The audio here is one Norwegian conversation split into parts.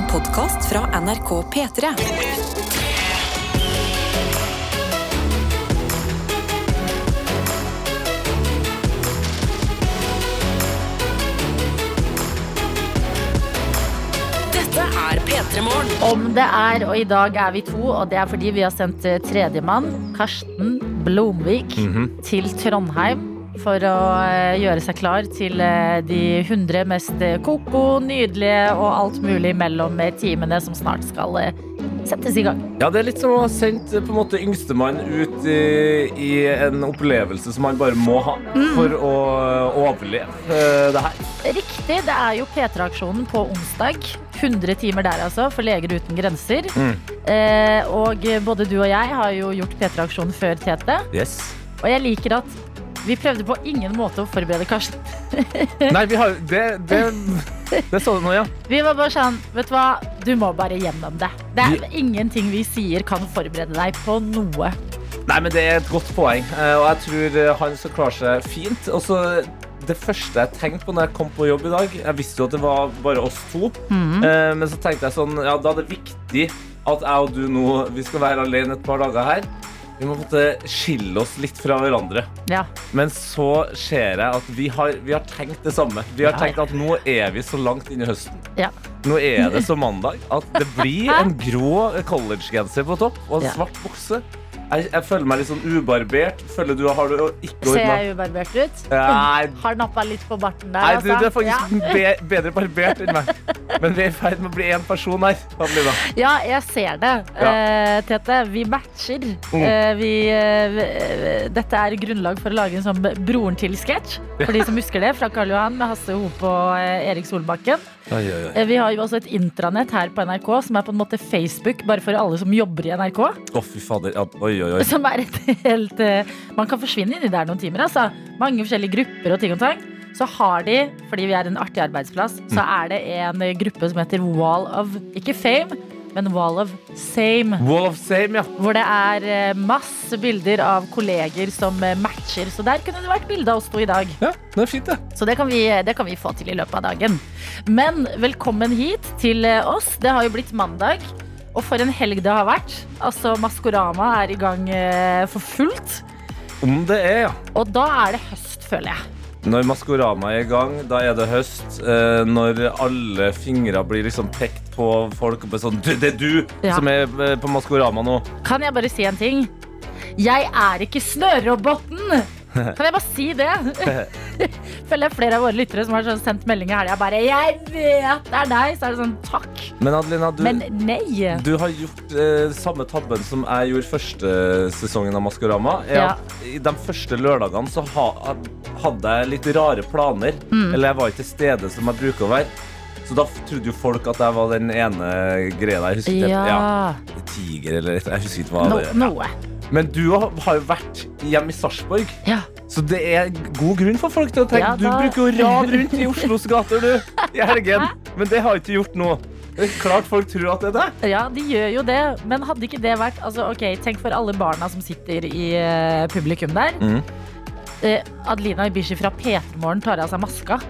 En podkast fra NRK P3. Dette er P3 Morgen. Om det er, og i dag er vi to, og det er fordi vi har sendt tredjemann, Karsten Blomvik, til Trondheim. For å eh, gjøre seg klar til eh, de 100 mest eh, koko, nydelige og alt mulig mellom timene som snart skal settes i gang. Ja, det er litt som å ha sendt på en måte yngstemann ut i, i en opplevelse som han bare må ha for å overleve det her. Riktig, det er jo P3-aksjonen på onsdag. 100 timer der, altså, for Leger uten grenser. Mm. Eh, og både du og jeg har jo gjort P3-aksjonen før, Tete. Yes. Og jeg liker at vi prøvde på ingen måte å forberede Karsten. Nei, vi har Det, det, det så du nå, ja. Vi var bare sånn, vet du hva, du må bare gjennom det. Det er ingenting vi sier kan forberede deg på noe. Nei, men det er et godt poeng, eh, og jeg tror eh, han skal klare seg fint. Og så det første jeg tenkte på når jeg kom på jobb i dag Jeg visste jo at det var bare oss to. eh, Men så tenkte jeg sånn Ja, da er det viktig at jeg og du nå Vi skal være alene et par dager her. Vi må måtte skille oss litt fra hverandre. Ja, Men så ser jeg at vi har, vi har tenkt det samme. Vi har tenkt at nå er vi så langt inn i høsten. ja. Nå er det så mandag at det blir en grå collegegenser på topp og en svart bukse. Jeg, jeg føler meg litt sånn ubarbert. Føler du har du ikke Ser jeg ubarbert ut? Nei, Har nappa litt på barten der, nei du, du er faktisk faktisk be, bedre barbert enn meg. Men vi er i ferd med å bli én person her. Adelina. Ja, jeg ser det. Ja. Uh, Tete, vi matcher. Mm. Uh, vi, uh, dette er grunnlag for å lage en sånn Broren til-sketsj. For de som husker det, fra Karl Johan med Hasse Hope og Erik Solbakken. Eh, Vi har jo også et intranett her på NRK som er på en måte Facebook bare for alle som jobber i NRK. Å, fy fader. Oi, oi, oi. Som er et helt eh, Man kan forsvinne inni der noen timer. Altså. Mange forskjellige grupper og ting og tang. Så har de, fordi vi er en artig arbeidsplass, så Mm. er det en gruppe som heter Wall of Ikke Fame, men Wall of Same. Wall of Same, ja. Hvor det er eh, masse bilder av kolleger som eh, matcher. Så der kunne det vært bilde av oss to i dag. ja. Det er fint, det. Så det kan, vi, det kan vi få til i løpet av dagen. Men velkommen hit til eh, oss. Det har jo blitt mandag. Og for en helg det har vært. Altså, Maskorama er i gang eh, for fullt. Om det er, ja. Og da er det høst, føler jeg. Når Maskorama er i gang, da er det høst. Eh, når alle fingre blir liksom pekt på folk og sånn «Du, Det er du Ja. som er eh, på Maskorama nå. Kan jeg bare si en ting? Jeg er ikke snøroboten! Kan jeg bare si det? Føler jeg flere av våre lyttere som har sånn sendt melding i helga bare 'Jeg vet det er deg!' Så er det sånn takk. Men Adelina, du, Men nei. du har gjort eh, samme tabben som jeg gjorde første sesongen av Maskorama. Er Ja. at I de første lørdagene så ha, hadde jeg litt rare planer. Mm. Eller jeg var ikke til stede som jeg bruker å være. Så da trodde jo folk at jeg var den ene greia der. Jeg husker ikke, Ja. Tiger eller et- Jeg husker ikke hva No, det noe. Men du har jo vært hjemme i Sarpsborg. Ja. Så det er god grunn for folk til å tenke Ja, Du bruker jo rad rundt i Oslos gater, du, i helgen. Men det har ikke gjort nå. Det er klart folk tror at det er deg. Ja, de gjør jo det. Men hadde ikke det vært altså, ok, Tenk for alle barna som sitter i uh, publikum der. Mm. Uh, Adelina Ibishi fra P3 Morgen tar av seg maska.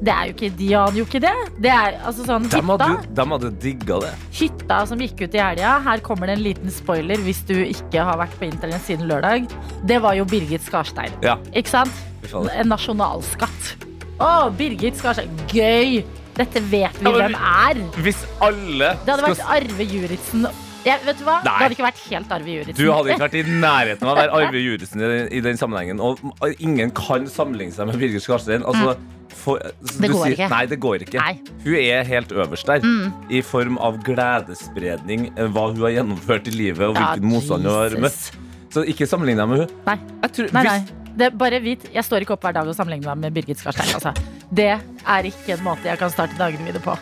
Det er jo ikke, De hadde jo ikke det. Det er altså sånn De hytta, hadde, de hadde digga det. hytta som gikk ut i helga. Her kommer det en liten spoiler hvis du ikke har vært på internett siden lørdag. Det var jo Birgit Skarstein. Ja. Ikke sant? En nasjonalskatt. Å, Birgit Skarstein. Gøy! Dette vet vi Ja, men- hvem er. Hvis alle Det hadde vært Arve Juritzen. Jeg, vet du hva? Nei. Det hadde ikke vært helt Arve Juritzen. Du hadde ikke vært i nærheten av å være Arve Juritzen i, den- i den sammenhengen. Og ingen kan sammenligne seg med Birgit Skarstein. Altså, for, Det går sier- ikke. Nei, det går ikke. Nei. Hun er helt øverst der. I form av gledesspredning, eh, hva hun har gjennomført i livet, og Ja, motstand hun har møtt. Så ikke sammenlign deg med hun. Nei. Tror, Nei, nei. Det, bare vit, jeg står ikke opp hver dag og sammenligner meg med Birgit Skarstein. Altså. Det er ikke en måte jeg kan starte dagene mine på.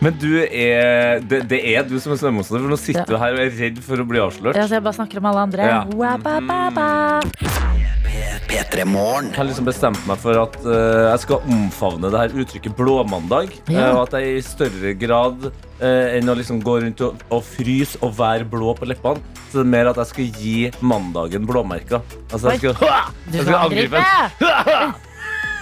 Men du er, det, det er du som er snømonster, for nå sitter Ja. du her og er redd for å bli avslørt. Ja, så jeg bare snakker om alle andre. Ja. Wa-ba-ba-ba. P3 Jeg har liksom bestemt meg for at uh, jeg skal omfavne det her uttrykket blåmandag. Ja. Uh, og at jeg i større grad uh, enn å liksom gå rundt og, og fryse og være blå på leppene, så det er mer at jeg skal gi mandagen blåmerker. Altså, jeg skal, Du jeg skal angripe!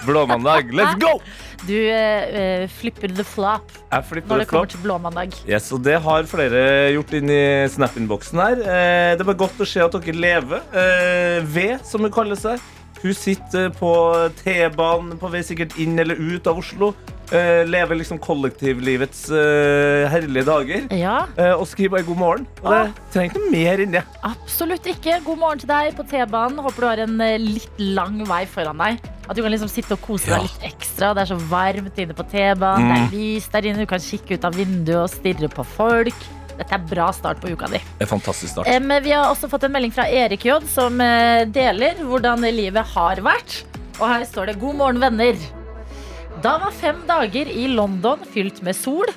Blåmandag, let's go! Du eh, flipper the flop når det det kommer flop. til blåmandag. Yes, og det har flere gjort inn i Snap-innboksen her. Uh, det bare godt å se at dere lever. Uh, v, som hun kaller seg. Hun sitter på T-banen på vei sikkert inn eller ut av Oslo. Uh, lever liksom kollektivlivets uh, herlige dager. Ja, Uh, og skriver bare god morgen. Og det ikke mer enn det. absolutt ikke. God morgen til deg på T-banen. Håper du har en litt lang vei foran deg. At du kan liksom sitte og kose Ja. deg litt ekstra. Det er så varmt inne på T-banen. Det Mm. er lys der inne. Du kan kikke ut av vinduet og stirre på folk. Dette er bra start på uka di. Er fantastisk start. Um, vi har også fått en melding fra Erik J, som eh, deler hvordan livet har vært. Og her står det 'God morgen, venner'. Da var fem dager i London fylt med sol,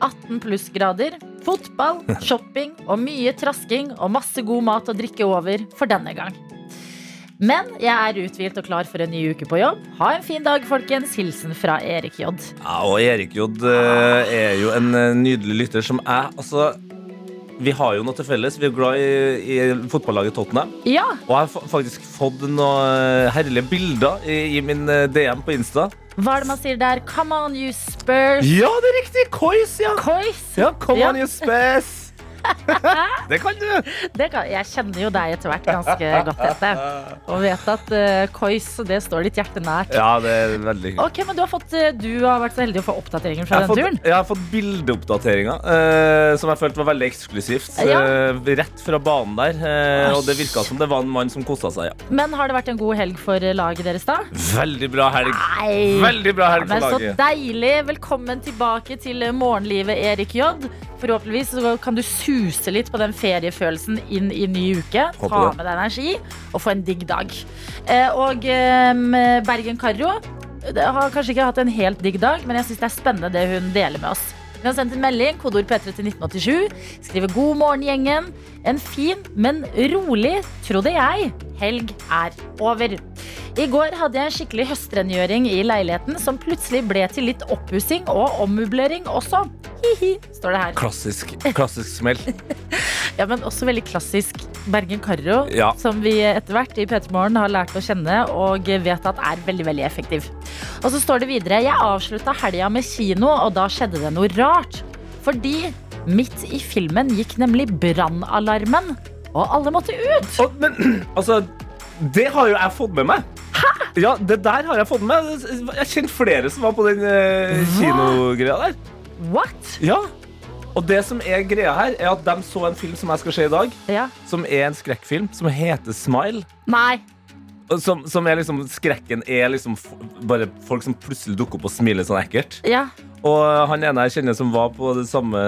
18 plussgrader, fotball, shopping og mye trasking og masse god mat og drikke over for denne gang. Men jeg er uthvilt og klar for en ny uke på jobb. Ha en fin dag, folkens. Hilsen fra Erik J. Ja, og Erik J eh, er jo en eh, nydelig lytter som jeg Altså, vi har jo noe til felles. Vi er glad i, i fotballaget Tottenham. Ja, Og jeg har faktisk fått noen eh, herlige bilder i, i min DM på Insta. hva er det man sier der? Come on, you Spurs. Ja, det er riktig! Kois, ja. Kois. Ja, come Ja. on, you space. det kan du. Det kan, jeg kjenner jo deg etter hvert ganske godt, Tete. Og vet at uh, Kois, det står ditt hjerte nært. Ja, det er veldig hyggelig. Ok, men du har, fått, eh, du har vært så heldig å få oppdateringer fra den fått, turen. jeg har fått bildeoppdateringer uh, som jeg følte var veldig eksklusivt. Ja. Uh, rett fra banen der. Uh, og det virka som det var en mann som kosa seg. Ja. Men har det vært en god helg for laget deres, da? Veldig bra helg. Nei. Veldig bra helg Men for så deilig. Velkommen tilbake til morgenlivet, Erik J. Forhåpentligvis så kan du suse litt på den feriefølelsen inn i ny uke. Håper Ta det. med deg energi og få en digg dag. Eh, og eh, Bergen-Karro har kanskje ikke hatt en helt digg dag, men jeg syns det er spennende det hun deler med oss. Hun har sendt en melding, kodeord P3 til 1987. Skriver 'God morgen, gjengen'. En fin, men rolig, trodde jeg, helg er over. I går hadde jeg en skikkelig høstrengjøring i leiligheten som plutselig ble til litt oppussing og ommøblering også. Hi-hi, står det her. Klassisk, klassisk smell. Ja, men også veldig klassisk Bergen-Karro, Ja. som vi etter hvert i P3 Morgen har lært å kjenne og vet at er veldig, veldig effektiv. Og så står det videre Jeg avslutta helga med kino, og da skjedde det noe rart. Fordi midt i filmen gikk nemlig brannalarmen, og alle måtte ut. Og, men altså Det har jo jeg fått med meg. Ja, det der har jeg fått med meg. Jeg kjent flere som var på den uh, kinogreia der. What? Ja. Og det som er greia her, er at de så en film som jeg skal se i dag, Ja. som er en skrekkfilm, som heter Smile. Nei. Som, som er liksom Skrekken er liksom bare folk som plutselig dukker opp og smiler sånn ekkelt. Ja. Og han ene jeg kjenner som var på det samme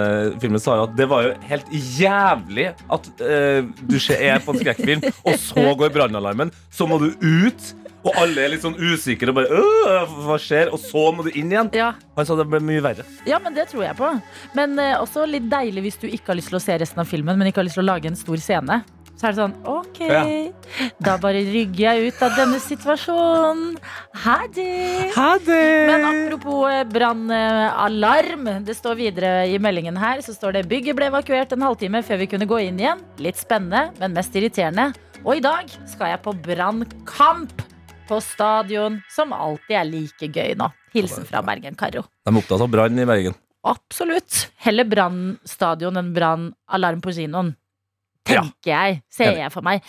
filmen, sa jo at det var jo helt jævlig at uh, du er på en skrekkfilm, og så går brannalarmen. Så må du ut, og alle er litt sånn usikre og bare «Øh, Hva skjer? Og så må du inn igjen. Ja. Han sa det ble mye verre. Ja, men det tror jeg på. Men eh, også litt deilig hvis du ikke har lyst til å se resten av filmen, men ikke har lyst til å lage en stor scene. Så er det sånn OK, Ja. da bare rygger jeg ut av denne situasjonen. Ha det. Ha det! Men apropos eh, brannalarm. Det står videre i meldingen her. Så står det bygget ble evakuert en halvtime før vi kunne gå inn igjen. Litt spennende, men mest irriterende. Og i dag skal jeg på brannkamp på stadion, som alltid er like gøy nå. Hilsen fra Bergen-Karo. De er opptatt av brann i Bergen. Absolutt. Heller brannstadion enn brannalarm på kinoen. Ja. Tenker jeg. Ser jeg for meg.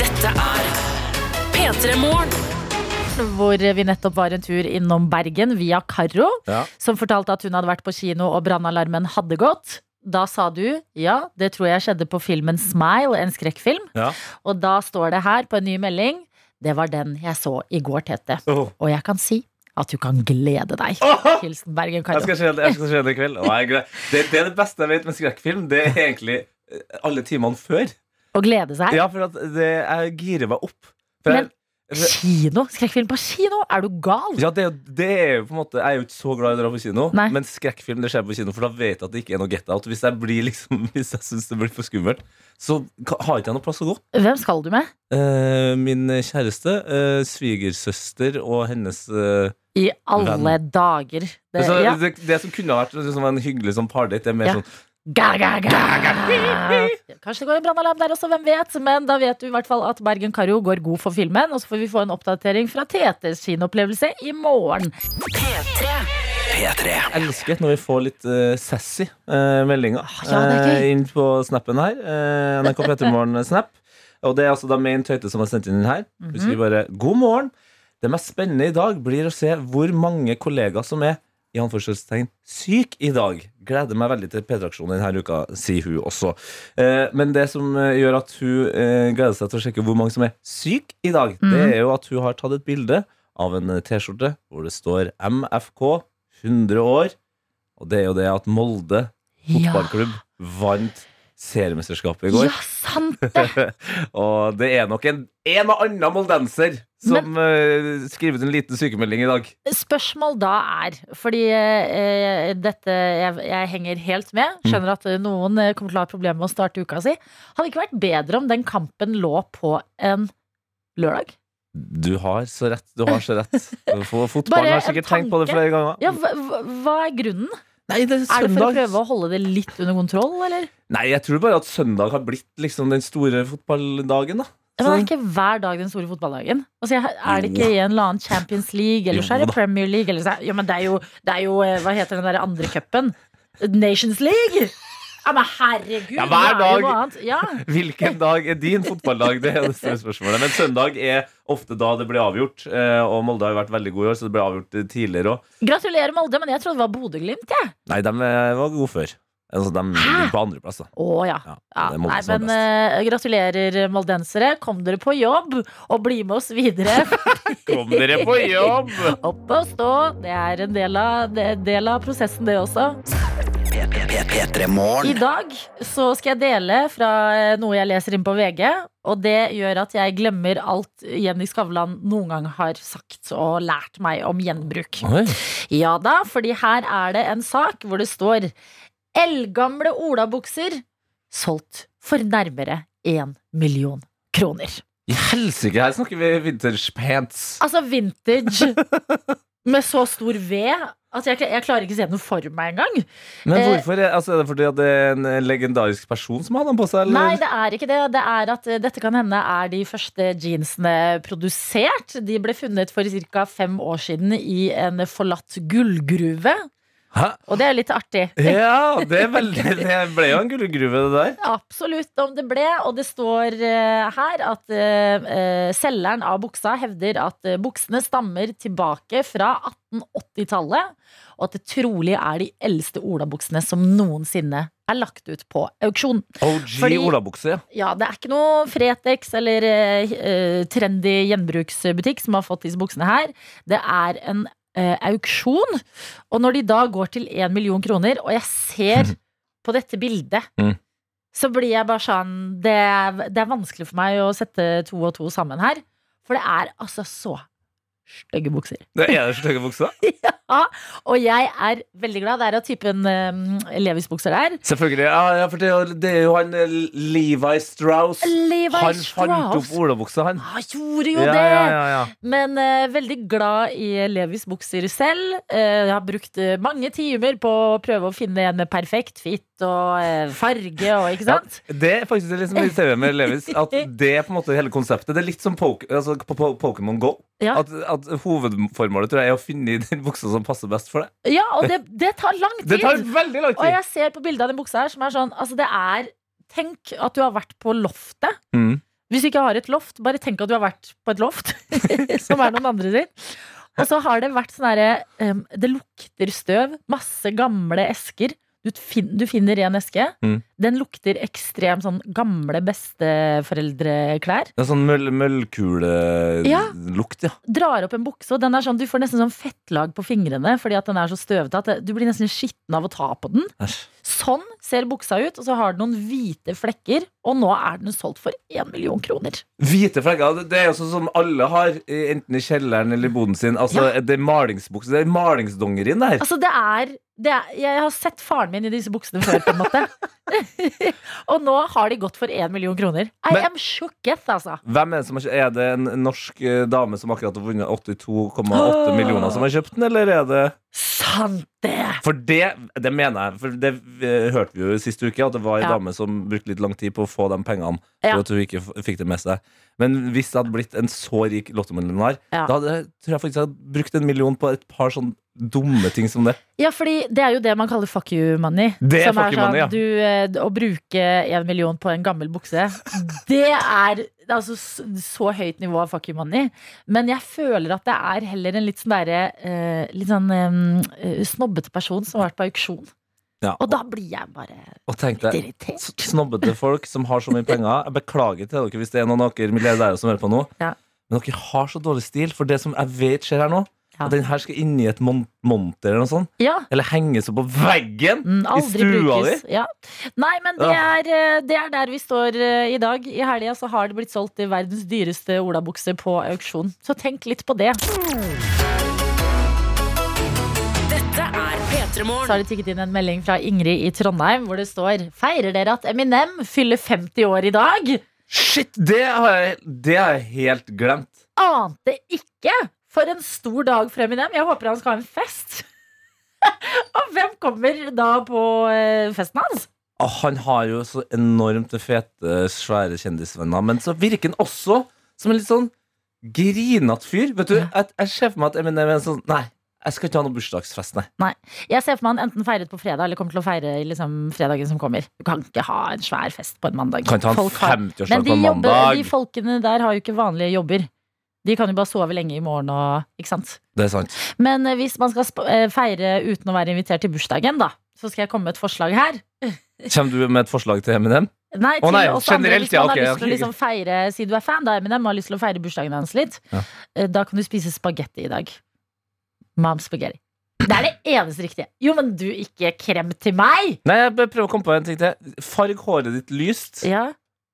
Dette er P3 Morgen. Hvor vi nettopp var en tur innom Bergen via Carro. Ja. som fortalte at hun hadde vært på kino og brannalarmen hadde gått. Da sa du ja, det tror jeg skjedde på filmen Smile, en skrekkfilm. Ja. Og da står det her på en ny melding det var den jeg så i går, Tete. Oh. Og jeg kan si at du kan glede deg. Hilsen Bergen Karo. jeg skal se det i kveld. Å, det, det er det beste jeg vet med skrekkfilm. Det er egentlig eh, alle timene før. Å glede seg. Ja, for det, jeg girer meg opp. For Men- jeg, Kino! Skrekkfilm på kino! Er du gal? ja, det, det er jo på en måte Jeg er jo ikke så glad i å dra på kino, Nei. men skrekkfilm det skjer på kino, for da vet jeg at det ikke er noe get out. Hvis jeg blir liksom Hvis jeg syns det blir for skummelt, så har ikke jeg noe plass å gå. Hvem skal du med? Eh, min kjæreste, eh, svigersøster og hennes eh, I alle dager. Det, så, ja. det, det som kunne vært liksom en hyggelig sånn pardate, det er mer Ja. sånn Ga, ga, ga. Kanskje det går en brannalarm der også, hvem vet. Men da vet du i hvert fall at Bergen Karo går god for filmen. Og så får vi få en oppdatering fra Tetes kinoopplevelse i morgen. P3. P3. Jeg elsker når vi får litt uh, sassy uh, meldinger ja, er gøy. eh, inn på snappen her. Uh, NRK Morgen-snap. Og det er altså da Main Tøyte som har sendt inn den her. Mhm. Hun skriver bare 'God morgen'. Det mest spennende i dag blir å se hvor mange kollegaer som er i anførselstegn syk i dag. Gleder meg veldig til P3-aksjonen denne uka, sier hun også. Eh, men det som eh, gjør at hun eh, gleder seg til å sjekke hvor mange som er syk i dag, det Mhm. er jo at hun har tatt et bilde av en eh, T-skjorte hvor det står MFK 100 år. Og det er jo det at Molde fotballklubb vant seriemesterskapet i går. Ja, sant det! og det er nok en, en og annen moldenser som uh, skriver ut en liten sykemelding i dag. Spørsmål da er Fordi uh, dette jeg, jeg henger helt med. Skjønner at noen eh, kommer til å ha problemer med å starte uka si. Hadde det ikke vært bedre om den kampen lå på en lørdag? Du har så rett. Du har så rett. Fotballen har sikkert tenkt på det flere ganger. Ja, hva- hva er grunnen? Nei, det er Er det for å prøve å holde det litt under kontroll, eller? Nei, jeg tror bare at søndag har blitt liksom den store fotballdagen. da Men det er ikke hver dag den store fotballdagen. Altså, er det ikke i en eller annen Champions League, eller så er det. Premier League, eller så er, jo, men det er jo, det er jo eh, Hva heter den der andre cupen? Nations League! Ja, men herregud! Ja, hver er dag. Ja. Hvilken dag er din fotballdag? Det er det store spørsmålet. Men søndag er ofte da det blir avgjort. eh, Og Molde har jo vært veldig god i år, så det ble avgjort eh, tidligere òg. Gratulerer, Molde, men jeg trodde det var Bodø-Glimt, jeg. Nei, de eh, var gode før. Altså, de ligger på andreplass, da. Å ja. Ja, ja. Nei, men eh, gratulerer, moldensere. Kom dere på jobb, og bli med oss videre. Kom dere på jobb! Opp og stå. Det er en del av, det er del av prosessen, det også. P3 I dag så skal jeg dele fra eh, noe jeg leser inn på VG, og det gjør at jeg glemmer alt Jenny Skavlan noen gang har sagt og lært meg om gjenbruk. Oi. Ja da, fordi her er det en sak hvor det står Eldgamle olabukser solgt for nærmere én million kroner. I helsike, her snakker vi vintage pants. Altså vintage med så stor V at jeg, jeg klarer ikke å se den for meg engang. Men Eh, hvorfor? Altså, er det fordi at det er en eh, legendarisk person som har den på seg? Eller? Nei, det er ikke det. Det er at eh, dette kan hende er de første jeansene produsert. De ble funnet for ca. fem år siden i en forlatt gullgruve. Hæ? Og det er litt artig. Ja, det, er veldig, det ble jo en gullgruve, det der. Absolutt om det ble, og det står eh, her at eh, selgeren av buksa hevder at buksene stammer tilbake fra 1880-tallet, og at det trolig er de eldste olabuksene som noensinne er lagt ut på auksjon. OG Fordi- olabukse, ja. Ja, det er ikke noe Fretex eller eh, trendy gjenbruksbutikk som har fått disse buksene her. Det er en eh, auksjon. Og når de da går til én million kroner, og jeg ser på dette bildet Mm. så blir jeg bare sånn det det er vanskelig for meg å sette to og to sammen her. For det er altså så stygge bukser. Det er det stygge buksa. Ja, og jeg er veldig glad. Det er av typen um, Levis-bukser der. Selvfølgelig. Ja, for det, det er jo han eh, Levi Strauss. Levi Han fant opp Strauss. olabuksa, han. Han gjorde jo Ja, det! ja. Men uh, veldig glad i Levis bukser selv. Uh, jeg har brukt mange timer på å prøve å finne en med perfekt fit og farge og ikke Ja, det er faktisk litt som i med Levis. At det er på en måte hele konseptet. Det er litt som Pokémon altså, Pokémon Go. Ja, At, at hovedformålet tror jeg er å finne den buksa som passer best for deg. ja og det, det tar lang tid. Det tar veldig lang Og jeg ser på bildet av den buksa her som er sånn Altså, det er Tenk at du har vært på loftet. Mm. Hvis du ikke har et loft, bare tenk at du har vært på et loft, som er noen andre sin. Og så har det vært sånn herre um, Det lukter støv. Masse gamle esker. Du, fin, du finner en eske. Mm. Den lukter ekstremt sånn gamle besteforeldreklær. Det er sånn møll, møllkule Ja. Ja. Drar opp en bukse, og den er sånn, du får nesten sånn fettlag på fingrene fordi at den er så støvete at du blir nesten skitten av å ta på den. Æsj. Sånn ser buksa ut, og så har den noen hvite flekker, og nå er den solgt for én million kroner. Hvite flekker. det- er jo sånn som alle har, enten i kjelleren eller i boden sin. Altså, Det er malingsbukse. Det er malingsdongerien der. Altså, det er, er Jeg har sett faren min i disse buksene før, på en måte. og nå har de gått for én million kroner. I Men- am shooketh, altså. Hvem Er det som har, er det en norsk eh, dame som akkurat har vunnet 82,8 millioner som har kjøpt den, eller er det Sant det! For det, det mener jeg. For det eh, hørte vi jo sist uke, at det var ei Ja. dame som brukte litt lang tid på å få de pengene. Ja. For at hun ikke f- fikk det med seg. Men hvis det hadde blitt en så rik lottomillionær, Ja. da hadde jeg, tror jeg faktisk jeg hadde brukt en million på et par sånn dumme ting som det. Ja, fordi det er jo det man kaller fuck you money. Det er Som fuck you money, ja. du, eh, Å bruke en million på en gammel bukse, det er det er altså så, så høyt nivå av fuck you money. Men jeg føler at det er heller en litt sånn derre eh, Litt sånn eh, snobbete person som har vært på auksjon. Ja. Og da blir jeg bare Og tenk deg, irritert. snobbete folk som har så mye penger. Jeg beklager til dere hvis det er noen av dere milliardærer som hører på nå. Ja. Men dere har så dårlig stil. For det som jeg vet skjer her nå, Ja. at den her skal inn i et mon monter eller noe sånt. Ja. Eller henges opp på veggen Mm, i stua di. Ja. Nei, men det er, eh, det er der vi står eh, i dag. I helga så har det blitt solgt i verdens dyreste olabukse på auksjon. Så tenk litt på det. Dette er P3 Så har det tikket inn en melding fra Ingrid i Trondheim hvor det står Feirer dere at Eminem fyller 50 år i dag? Shit, det har jeg, det har jeg helt glemt. Ante ikke! For en stor dag for Eminem. Jeg håper han skal ha en fest. Og hvem kommer da på eh, festen hans? Oh, Han har jo så enormt fete, svære kjendisvenner, men så virker han også som en litt sånn grinete fyr. Vet du, jeg, jeg ser for meg at Eminem er en sånn Nei, jeg skal ikke ha noen bursdagsfest, nei. Jeg ser for meg han enten feiret på fredag eller kommer til å feire liksom, fredagen som kommer. Du kan ikke ha en svær fest på en mandag. Kan ikke ha en Folk har- 50-årsdag Men på de, en jobber, Men de folkene der har jo ikke vanlige jobber. De kan jo bare sove lenge i morgen og Ikke sant? Det er sant. Men eh, hvis man skal eh, feire uten å være invitert til bursdagen, da, så skal jeg komme med et forslag her. Kommer du med et forslag til Eminem? Nei, til oh, nei, oss andre, hvis man ja, har lyst til å liksom feire Si du er fan da Eminem og har lyst til å feire bursdagen hans litt, Ja. eh, da kan du spise spagetti i dag. Mom spagetti. Det er det eneste riktige. Jo, men du, ikke krem til meg! Nei, jeg prøver å komme på en ting til. Farg håret ditt lyst, Ja,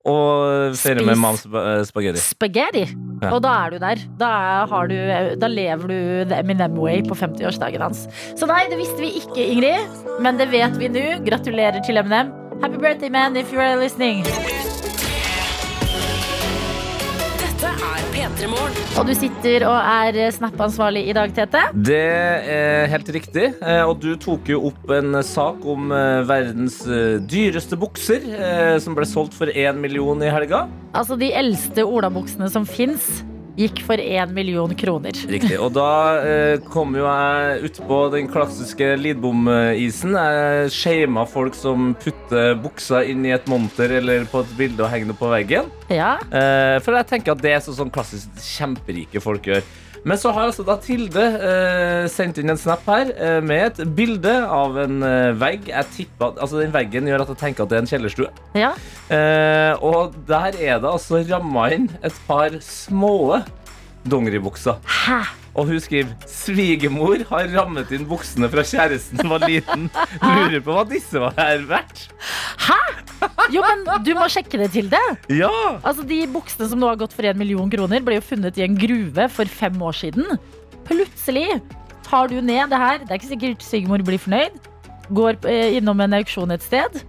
og feire med mams eh, spagetti. Spagetti. Ja. Og da er du der. Da, har du, da lever du the Eminem way på 50-årsdagen hans. Så nei, det visste vi ikke, Ingrid. Men det vet vi nå. Gratulerer til Eminem. Happy birthday, man, if you are listening. Dette er P3 Morgen. Og du sitter og er snappansvarlig Snap-ansvarlig i dag, Tete. Det er helt riktig. eh, Og du tok jo opp en sak om eh, verdens eh, dyreste bukser, eh, som ble solgt for én million i helga. Altså, de eldste olabuksene som fins, gikk for én million kroner. Riktig. Og da eh, kom jo jeg utpå den klassiske Lidbom-isen. Jeg shama folk som putter buksa inn i et monter eller på et bilde og henger det på veggen. Ja, Eh, for jeg tenker at det er så, sånn klassisk kjemperike folk gjør. Men så har altså da Tilde eh, sendt inn en snap her eh, med et bilde av en eh, vegg. Jeg tipper, altså Den veggen gjør at jeg tenker at det er en kjellerstue. ja. Eh, og der er det altså ramma inn et par små dongeribukser. Hæ? Og hun skriver svigermor har rammet inn buksene fra kjæresten var liten. Lurer på hva disse var her verdt. Hæ? Jo, men du må sjekke det til det. Ja! Altså, De buksene som nå har gått for én million kroner, ble jo funnet i en gruve for fem år siden. Plutselig tar du ned det her. Det er ikke sikkert svigermor blir fornøyd. Går eh, innom en auksjon et sted,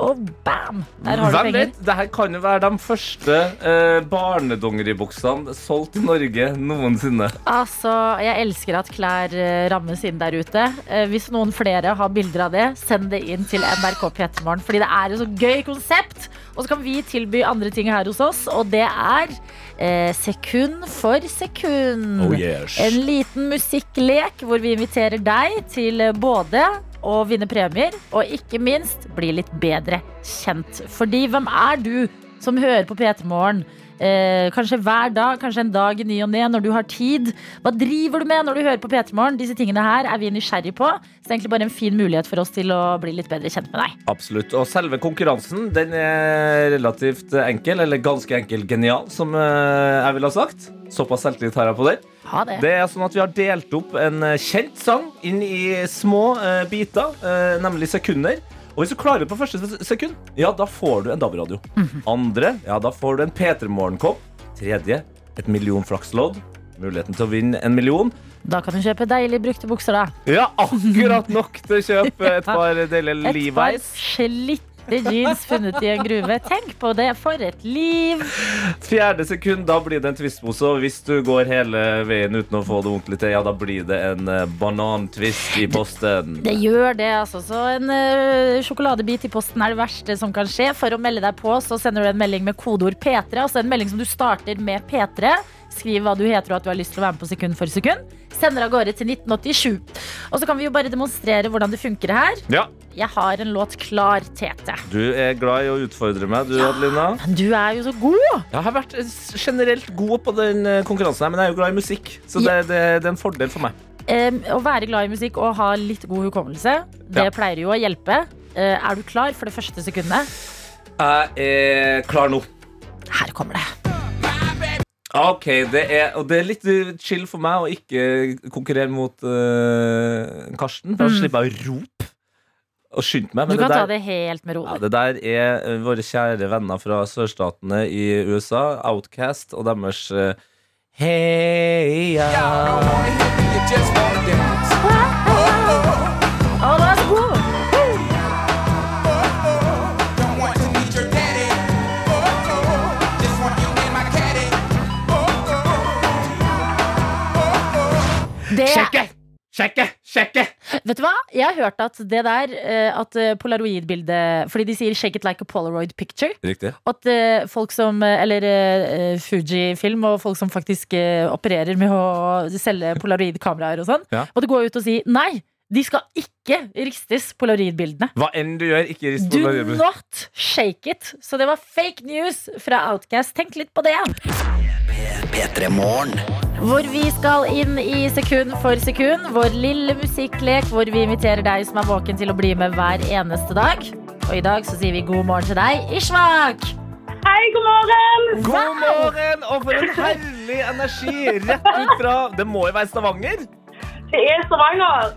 og bam! Der har du Hvem penger. vet? Dette kan jo være de første eh, barnedongeribuksene solgt i Norge noensinne. Altså, Jeg elsker at klær eh, rammes inn der ute. Eh, Hvis noen flere har bilder av det, send det inn til NRK P3morgen. Fordi det er et så gøy konsept. Og så kan vi tilby andre ting her hos oss, og det er eh, sekund for sekund. Oh, yes. En liten musikklek hvor vi inviterer deg til eh, både å vinne premier, og ikke minst bli litt bedre kjent. Fordi hvem er du som hører på P3 Morgen? Eh, kanskje hver dag, kanskje en dag i ny og ne når du har tid. Hva driver du med når du hører på P3 Morgen? Disse tingene her er vi nysgjerrig på. Så det er egentlig bare en fin mulighet for oss til å bli litt bedre kjent med deg. Absolutt. Og selve konkurransen den er relativt enkel, eller ganske enkel genial, som eh, jeg ville ha sagt. Såpass selvtillit har jeg på. Ha det. Det er sånn at Vi har delt opp en kjent sang inn i små uh, biter, uh, nemlig sekunder. Og Hvis du klarer det på første sekund, ja, da får du en DAB-radio. Andre, ja, da får du en P3 Morgenkopp. Tredje, et millionflakslodd. Muligheten til å vinne en million. Da kan du kjøpe deilig brukte bukser, da. Ja, akkurat nok til å kjøpe et par deilige Et par Levi's. Svarte jeans funnet i en gruve. Tenk på det, for et liv! Fjerde sekund, da blir det en twistpose. Og hvis du går hele veien uten å få det ordentlig til, ja, da blir det en eh, banantvist i posten. Det gjør det, altså. Så en eh, sjokoladebit i posten er det verste som kan skje. For å melde deg på, så sender du en melding med kodeord P3. Altså en melding som du starter med P3. Skriv hva du heter og at du har lyst til å være med på sekund for sekund. Sender av gårde til 1987. Og så kan vi jo bare demonstrere hvordan det funker her. Ja, Jeg har en låt klar, Tete. du er glad i å utfordre meg, du, Adelina. Men du er jo så god! Jeg har vært eh, generelt god på den eh, konkurransen her, men jeg er jo glad i musikk. Så det, det, det er en fordel for meg. Um, å være glad i musikk og ha litt god hukommelse, det Ja. pleier jo å hjelpe. Uh, er du klar for det første sekundet? Jeg er klar nå. Her kommer det. Ok, det er, og det er litt uh, chill for meg å ikke konkurrere mot uh, Karsten. Da slipper jeg å rope og skynde meg. Du kan det ta det helt med ro. ja, det der er uh, våre kjære venner fra sørstatene i USA, Outcast, og deres uh, Heia. Å, Det, Sjekke! Sjekke! Sjekke! vet du hva? Jeg har hørt at det der, eh, at eh, polaroidbildet Fordi de sier 'shake it like a polaroid picture'. Riktig. At eh, folk som eh, Eller eh, Fuji-film og folk som faktisk eh, opererer med å selge polaroidkameraer og sånn, Ja. måtte gå ut og si nei. De skal ikke ristes, polaroidbildene. Hva enn du gjør, ikke rist polaroidbildene. Do not shake it. Så det var fake news fra Outcast. Tenk litt på det. P3 Morgen. Hvor vi skal inn i sekund for sekund. Vår lille musikklek hvor vi inviterer deg som er våken til å bli med hver eneste dag. Og i dag så sier vi god morgen til deg, Ishmak. Hei, god morgen! God morgen! Og for en herlig energi rett ut fra Det må jo være Stavanger? Det er Stavanger.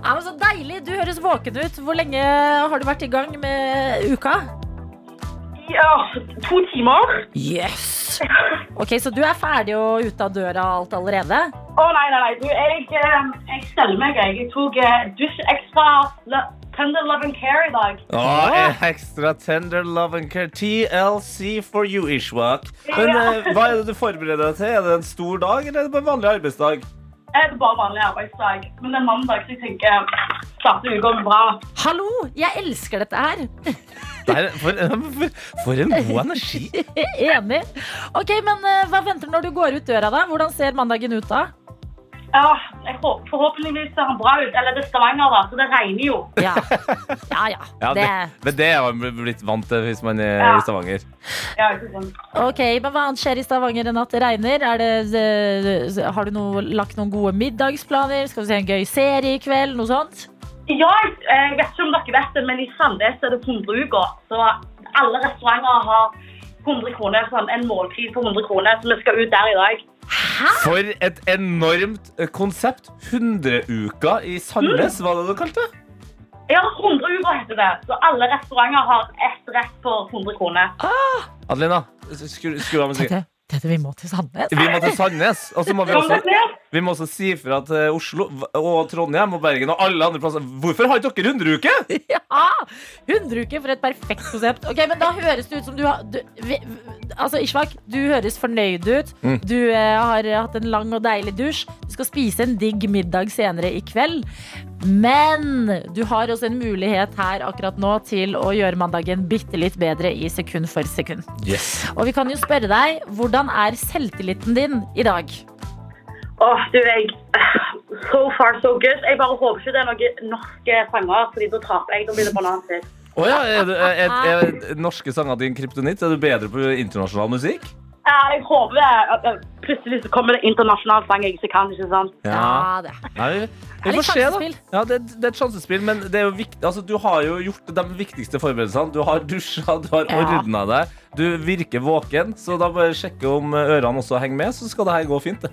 Ja, men så deilig. Du høres våken ut. Hvor lenge har du vært i gang med uka? Ja, to timer. Yes! Ok, Så du er ferdig og ute av døra alt allerede? Å nei, nei, nei. Du, jeg, eh, jeg steller meg. Jeg, tok eh, dusj ekstra tender love and care i dag. Åh, ekstra tender love and care. TLC for you, Ishwak. Men ja. hva er det du forbereder deg til? Er det en stor dag, eller er det bare en vanlig arbeidsdag? Det er bare vanlig arbeidsdag. Men det er mandag, så jeg tenker starte uka med bra. Hallo! Jeg elsker dette her. Det er, for, for, for en god energi. Enig. Ok, men eh, Hva venter når du går ut døra? da? Hvordan ser mandagen ut da? Ja, håper, forhåpentligvis ser han bra ut. Eller det er Stavanger, da, så det regner jo. Ja, ja. ja. Ja, det, men det er man blitt vant til hvis man er Ja. i Stavanger. Ja, ikke sant. Ok, men Hva annet skjer i Stavanger enn at det regner? Er det, har du noe, lagt noen gode middagsplaner? Skal vi se en gøy serie i kveld? Noe sånt? Ja, jeg, jeg vet ikke om dere vet det, men i Sandnes er det 100 uker. Så alle restauranter har 100 kroner, sånn, en måltid på 100 kroner, så vi skal ut der i dag. For et enormt eh, konsept. 100-uka i Sandnes, var det du kalte det? Ja, 100-uka heter det. Så alle restauranter har ett rett for 100 kroner. Adelina, skru, skru av musikken. Tete, Tete, vi må til Sandnes. Vi må til Sandnes, og så må vi også, vi må også si fra til Oslo og Trondheim og Bergen og alle andre plasser. Hvorfor har ikke dere 100-uke? Ja! 100 uker for et perfekt konsept. Ok, men Da høres det ut som du har du, vi, Altså, Ishvak, du høres fornøyd ut. Mm. Du eh, har hatt en lang og deilig dusj. Du skal spise en digg middag senere i kveld. Men du har også en mulighet her akkurat nå til å gjøre mandagen bitte litt bedre i sekund for sekund. Yes. Og vi kan jo spørre deg, hvordan er selvtilliten din i dag? Åh, du, jeg... So far, so good. Jeg bare håper ikke det er noen norske sanger, fordi da taper jeg. Da blir det banantvist. Å ja, er, du- er, er, er norske sanger din kryptonitt? Er du bedre på internasjonal musikk? Ja, jeg håper det. Plutselig så kommer det internasjonal sang jeg ikke kan, ikke sant? Ja, det. Nei, vi, er vi får se, da. Ja, det, det er et sjansespill, men det er jo viktig, altså, du har jo gjort de viktigste forberedelsene. Du har dusja, du har Ja. ordna deg. Du virker våken, så da bare sjekke om ørene også henger med, så skal det her gå fint. det.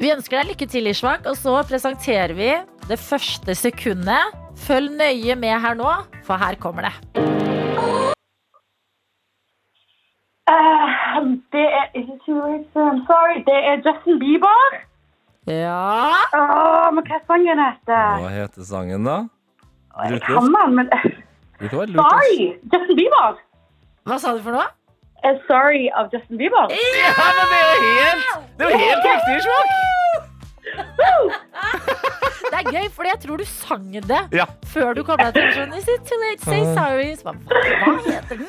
Vi ønsker deg lykke til, Ishvak, og så presenterer vi det første sekundet. Følg nøye med her nå, for her kommer det. I'm sorry. Det er Justin Bieber. Ja Åh, men hva er sangen heter? Hva heter sangen, da? Jeg kan den, men. Sorry, Justin Bieber. Hva sa du for noe? A sorry of Justin Bieber. Ja, men det er jo helt, det er jo helt riktig, Smak! Det er gøy, for jeg tror du sang det Ja. før du kom deg til sånn Is it too late to say sorry? Så bare, hva heter den?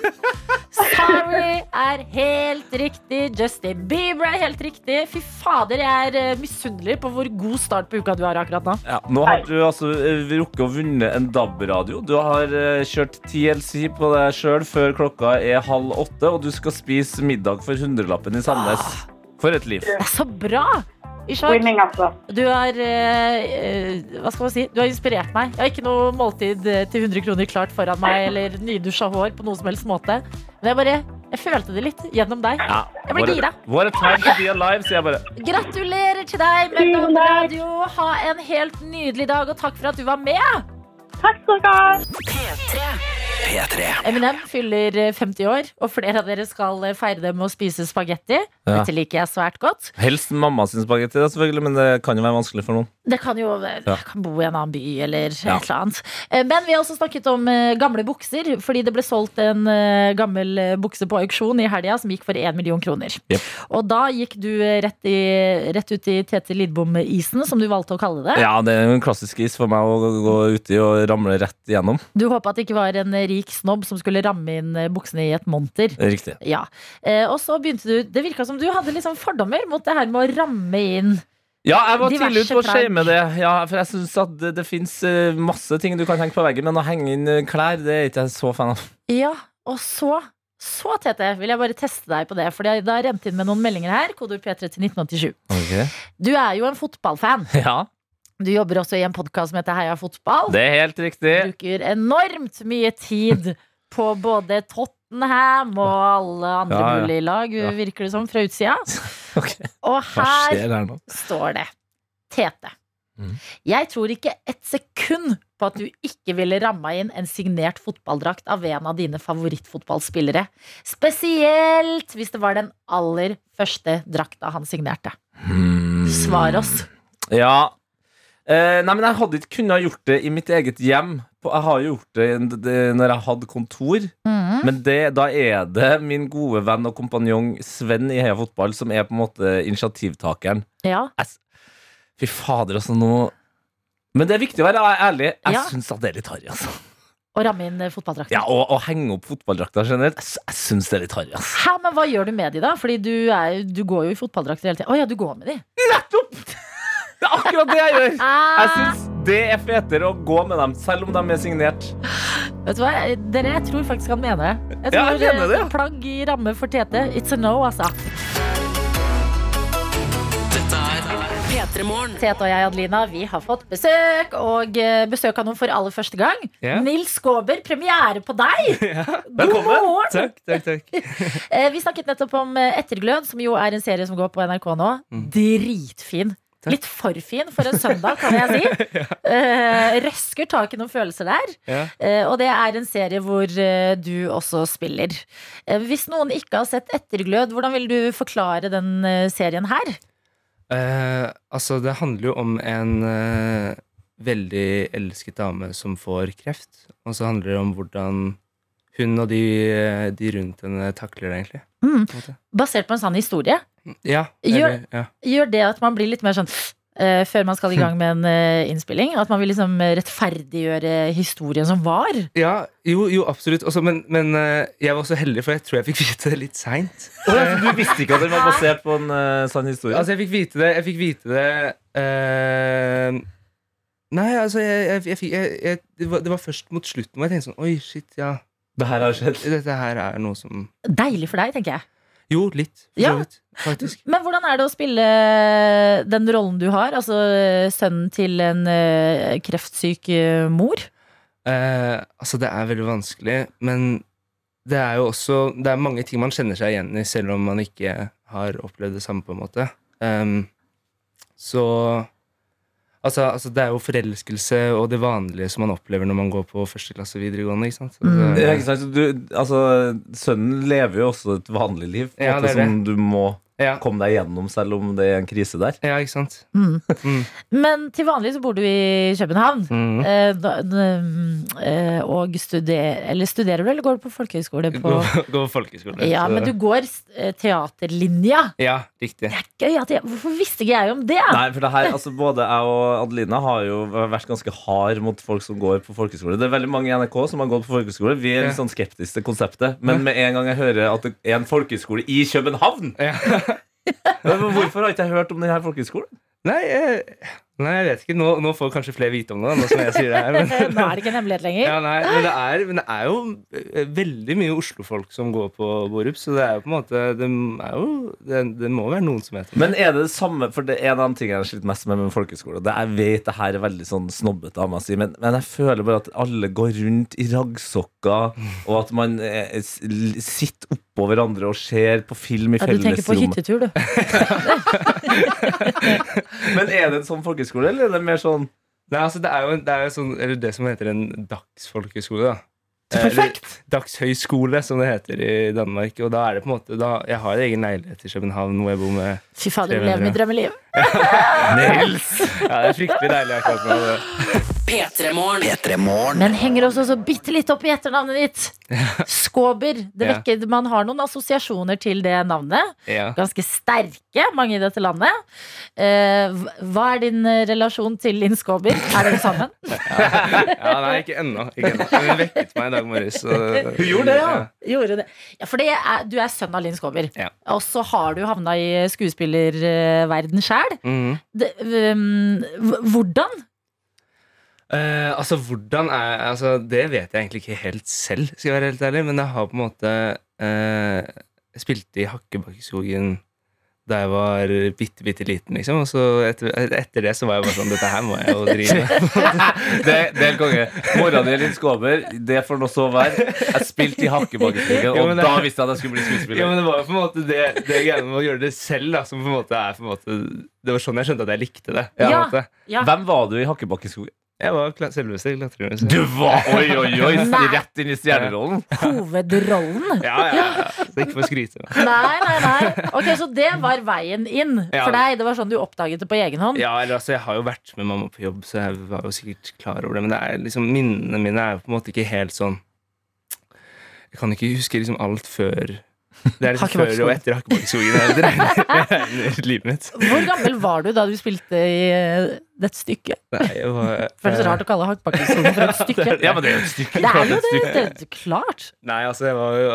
Sorry er helt riktig. Justin Bieber er helt riktig. Fy fader, jeg er eh, misunnelig på hvor god start på uka du har akkurat nå. Ja, nå har du altså eh, rukket å vunne en DAB-radio. Du har eh, kjørt TLC på deg sjøl før klokka er halv åtte, og du skal spise middag for hundrelappen i Sandnes. For et liv. Det er så bra! Ishak, Winning, altså. du har eh, eh, Hva skal man si? Du har inspirert meg. Jeg har ikke noe måltid eh, til 100 kroner klart foran meg, eller nydusja hår på noen som helst måte. Men jeg bare Jeg følte det litt gjennom deg. Ja, Jeg ble gira. What a time to be alive, sier jeg bare. Gratulerer til deg takk. DAB-radio. Ha en helt nydelig dag, og takk for at du var med. Takk skal du ha. P3. P3. Eminem fyller eh, 50 år, og flere av dere skal eh, feire det med å spise spagetti. Ja. Dette liker jeg svært godt. Helst mamma sin spagetti, da, selvfølgelig, men det kan jo være vanskelig for noen. Det kan jo være. Ja. kan bo i en annen by eller Ja. et eller annet. Eh, Men vi har også snakket om eh, gamle bukser, fordi det ble solgt en eh, gammel eh, bukse på auksjon i helga som gikk for 1 million kroner. Yep. Og da gikk du eh, rett, i, rett ut i Tete Lidbom-isen, som du valgte å kalle det. Ja, det er en klassisk is for meg å gå uti og ramle rett igjennom. Du håpa at det ikke var en eh, rik snobb som skulle ramme inn eh, buksene i et monter. Riktig. Ja, eh, og så begynte du Det virka som du hadde sånn fordommer mot det her med å ramme inn. Ja, jeg var tidlig ute på å shame det. Ja, for jeg synes at det, det fins masse ting du kan henge på veggen, men å henge inn eh, klær, det er ikke jeg så fan av. Ja, og så så Tete, vil jeg bare teste deg på det, for det har rent inn med noen meldinger her. Kodord P3 til 1987. Du er jo en fotballfan. Ja, Du jobber også i en podkast som heter Heia fotball. det er helt riktig. Bruker enormt mye tid på både Tottenham og alle andre Ja, ja. mulige lag, Ja. virker det som, fra utsida. okay. Og her her står det Tete. Mm. Jeg tror ikke et sekund på at du ikke ville ramma inn en signert fotballdrakt av en av dine favorittfotballspillere. Spesielt hvis det var den aller første drakta han signerte. Hmm. Svar oss. Ja. Eh, nei, men jeg hadde ikke kunnet gjort det i mitt eget hjem. Jeg har jo gjort det, når jeg hadde kontor. mm. Men det, da er det min gode venn og kompanjong Sven i Heia Fotball som er på en måte initiativtakeren. Ja. Fy fader, altså nå Men det er viktig å være ærlig. Jeg Ja. syns at det er litt harry, altså. Å ramme inn fotballdrakter. Ja, og, og henge opp fotballdrakter generelt. Jeg, jeg syns det er litt harry, altså. Hæ, men hva gjør du med de da? Fordi du, er, du går jo i fotballdrakter hele tida. Å ja, du går med de. Nettopp! Det er akkurat det jeg gjør. Jeg Ah, syns det er fetere å gå med dem, selv om de er signert. vet du hva? Dere, jeg tror faktisk han mener det. Jeg Ja, tror jeg mener det, plagg i ramme for Tete. It's a no, altså. Tete og jeg, Adelina, vi har fått besøk, og eh, besøk av noen for aller første gang. Yeah. Nils Skåber, premiere på deg! God Velkommen. morgen! Takk, takk, takk. Eh, Vi snakket nettopp om eh, Etterglød, som jo er en serie som går på NRK nå. Dritfin. Takk. Litt for fin for en søndag, kan jeg si. Eh, røsker tak i noen følelser der. Ja. Uh, og det er en serie hvor uh, du også spiller. Hvis noen ikke har sett Etterglød, hvordan vil du forklare den serien her? Altså, det handler jo om en veldig elsket dame som får kreft. Og så handler det om hvordan hun og de, de rundt henne takler det, egentlig. Mm. på en måte. Basert på en sann historie. Ja. Gjør- ja. Gjør det at man blir litt mer sånn uh, før man skal i gang med en uh, innspilling? At man vil liksom rettferdiggjøre historien som var? ja, jo, jo, absolutt. Også, men men uh, jeg var også heldig, for jeg tror jeg fikk vite det litt seint. Ja, du visste ikke at den var basert på en sann historie? Altså, jeg fikk vite det Jeg fikk vite det Nei, altså, jeg, jeg, jeg, jeg, jeg, det, var, det var først mot slutten hvor jeg tenkte sånn Oi, shit, ja. Det her har skjedd. Dette her er noe som Deilig for deg, tenker jeg. Jo, litt. For Ja. så vidt. Faktisk. Men hvordan er det å spille den rollen du har? Altså sønnen til en eh, kreftsyk eh, mor? Eh, altså, det er veldig vanskelig, men det er jo også Det er mange ting man kjenner seg igjen i, selv om man ikke har opplevd det samme, på en måte. Um, så altså, altså, det er jo forelskelse og det vanlige som man opplever når man går på første klasse videregående. Ikke sant? Så Mm. det- Ja, ikke sant? Du, altså, sønnen lever jo også et vanlig liv, på Ja, det er som du må Ja. Kom deg gjennom selv om det er en krise der. ja, ikke sant? Men til vanlig så bor du i København. Mm. Eh, da, eh, og studerer Eller studerer du, eller går du på folkehøyskole? På, går, går på folkehøyskole ja, så- men du går eh, teaterlinja. Ja, riktig. Det er gøy at jeg, Hvorfor visste ikke jeg om det? Nei, for det her, altså Både jeg og Adelina har jo vært ganske hard mot folk som går på folkehøyskole. Det er veldig mange i NRK som har gått på folkehøyskole. Vi er litt sånn skeptiske til konseptet. Men med en gang jeg hører at det er en folkehøyskole i København Ja. Hvorfor har ikke jeg hørt om denne folkeskolen? Nei, jeg, nei, jeg vet ikke. Nå, nå får kanskje flere vite om det, nå som jeg sier det her. Men, Nå er det ikke en hemmelighet lenger. ja, nei, men, det er, men det er jo eh, veldig mye Oslo-folk som går på Borup, så det er jo på en måte Det, er jo, det, det må være noen som heter det. Men er det det samme For det er en av de tingene jeg har slitt mest med med folkeskole. Jeg vet det her er veldig sånn snobbete av meg å si, men, men jeg føler bare at alle går rundt i raggsokker, og at man eh, sitter oppå hverandre og ser på film i Ja, du tenker på hyttetur, du. Men er det en sånn folkeskole, eller er det mer sånn Nei, altså, det er jo, en- det er jo sånn, eller det som heter en dagsfolkeskole, da. Eh, Perfekt! Dagshøyskole, som det heter i Danmark. Og da er det på en måte da, Jeg har egen leilighet i København hvor jeg bor med Fy fader, du lever mitt drømmeliv. Nils! Ja, det er fryktelig deilig akkurat nå. Det. P3morgen. Men henger også så bitte litt opp i etternavnet ditt. Skåber. Det vekker, man har noen assosiasjoner til det navnet. Ganske sterke, mange i dette landet. Eh, hva er din eh, relasjon til Linn Skåber? Er dere sammen? ja, nei, ikke ennå. Hun vekket meg i dag morges. Hun gjorde det, ja. Gjorde det. Ja, for det er, du er sønn av Linn Skåber. Ja. Og så har du havna i skuespillerverden sjæl. Mm. Um, hvordan? Eh, altså, hvordan er altså, Det vet jeg egentlig ikke helt selv, skal jeg være helt ærlig. Men jeg har på en måte uh, spilt i Hakkebakkeskogen da jeg var bitte, bitte liten, liksom. Og så etter, etter det så var jeg bare sånn Dette her må jeg jo drive med. Det, det er konge. Mora di er Linn Skåber. Det får nå så være. Jeg spilte i Hakkebakkeskogen, og det- da visste jeg at jeg skulle bli Ja, men Det var jo på en måte det, det greiene med å gjøre det selv, da, som på en måte er på en måte Det var sånn jeg skjønte at jeg likte det. Ja. Ja. Hvem var du i Hakkebakkeskogen? Jeg var kla- selveste klatremuseet. Du var Oi, oi, oi! Nei. Rett inn i stjernerollen. Hovedrollen? Ja, ja, ja. Så ikke for å skryte. Nei, nei, nei. Ok, Så det var veien inn Ja. for deg? Det var sånn du oppdaget det på egen hånd? Ja, eller altså, Jeg har jo vært med mamma på jobb, så jeg var jo sikkert klar over det. Men det er liksom, minnene mine er jo på en måte ikke helt sånn Jeg kan ikke huske liksom alt før Det er liksom før og etter Hakkebakkeskogen. Livet mitt. Hvor gammel var du da du spilte i eh, dette stykket? Nei, jeg var, Føles rart å kalle Hakkebakkeskogen for et stykke. Ja, men det er jo et stykke. Det er jo det. det er klart. Nei, altså, jeg var jo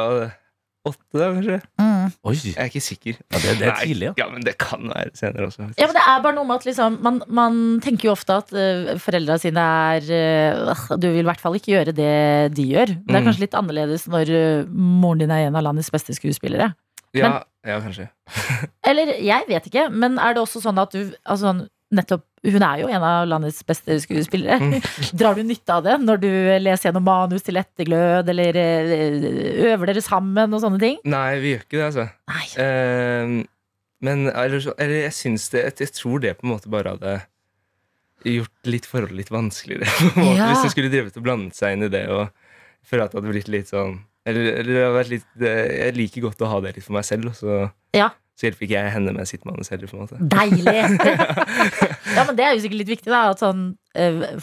åtte da, kanskje. Mm. Oi. Jeg er ikke sikker. Ja, det, det er tidlig, ja. Ja, men det kan være senere også. Ja, men det er bare noe med at liksom, man, man tenker jo ofte at uh, foreldra sine er uh, Du vil i hvert fall ikke gjøre det de gjør. Det er Mm. kanskje litt annerledes når uh, moren din er en av landets beste skuespillere. Ja, ja, kanskje. Eller jeg vet ikke, men er det også sånn at du altså, Nettopp, Hun er jo en av landets beste skuespillere. Mm. Drar du nytte av det når du leser gjennom manus til etterglød, eller uh, øver dere sammen og sånne ting? Nei, vi gjør ikke det, altså. Nei. Ehm, men eller, eller jeg syns det Jeg tror det på en måte bare hadde gjort litt forholdet litt vanskeligere. Ja. Hvis jeg skulle drevet og blandet seg inn i det og føle at det hadde blitt litt sånn Eller, eller det hadde vært litt Jeg liker godt å ha det litt for meg selv, og så, Ja. Så hjelper ikke jeg henne med sitt manus heller, på en måte. Deilig! ja, men det er jo sikkert litt viktig, da. At sånn,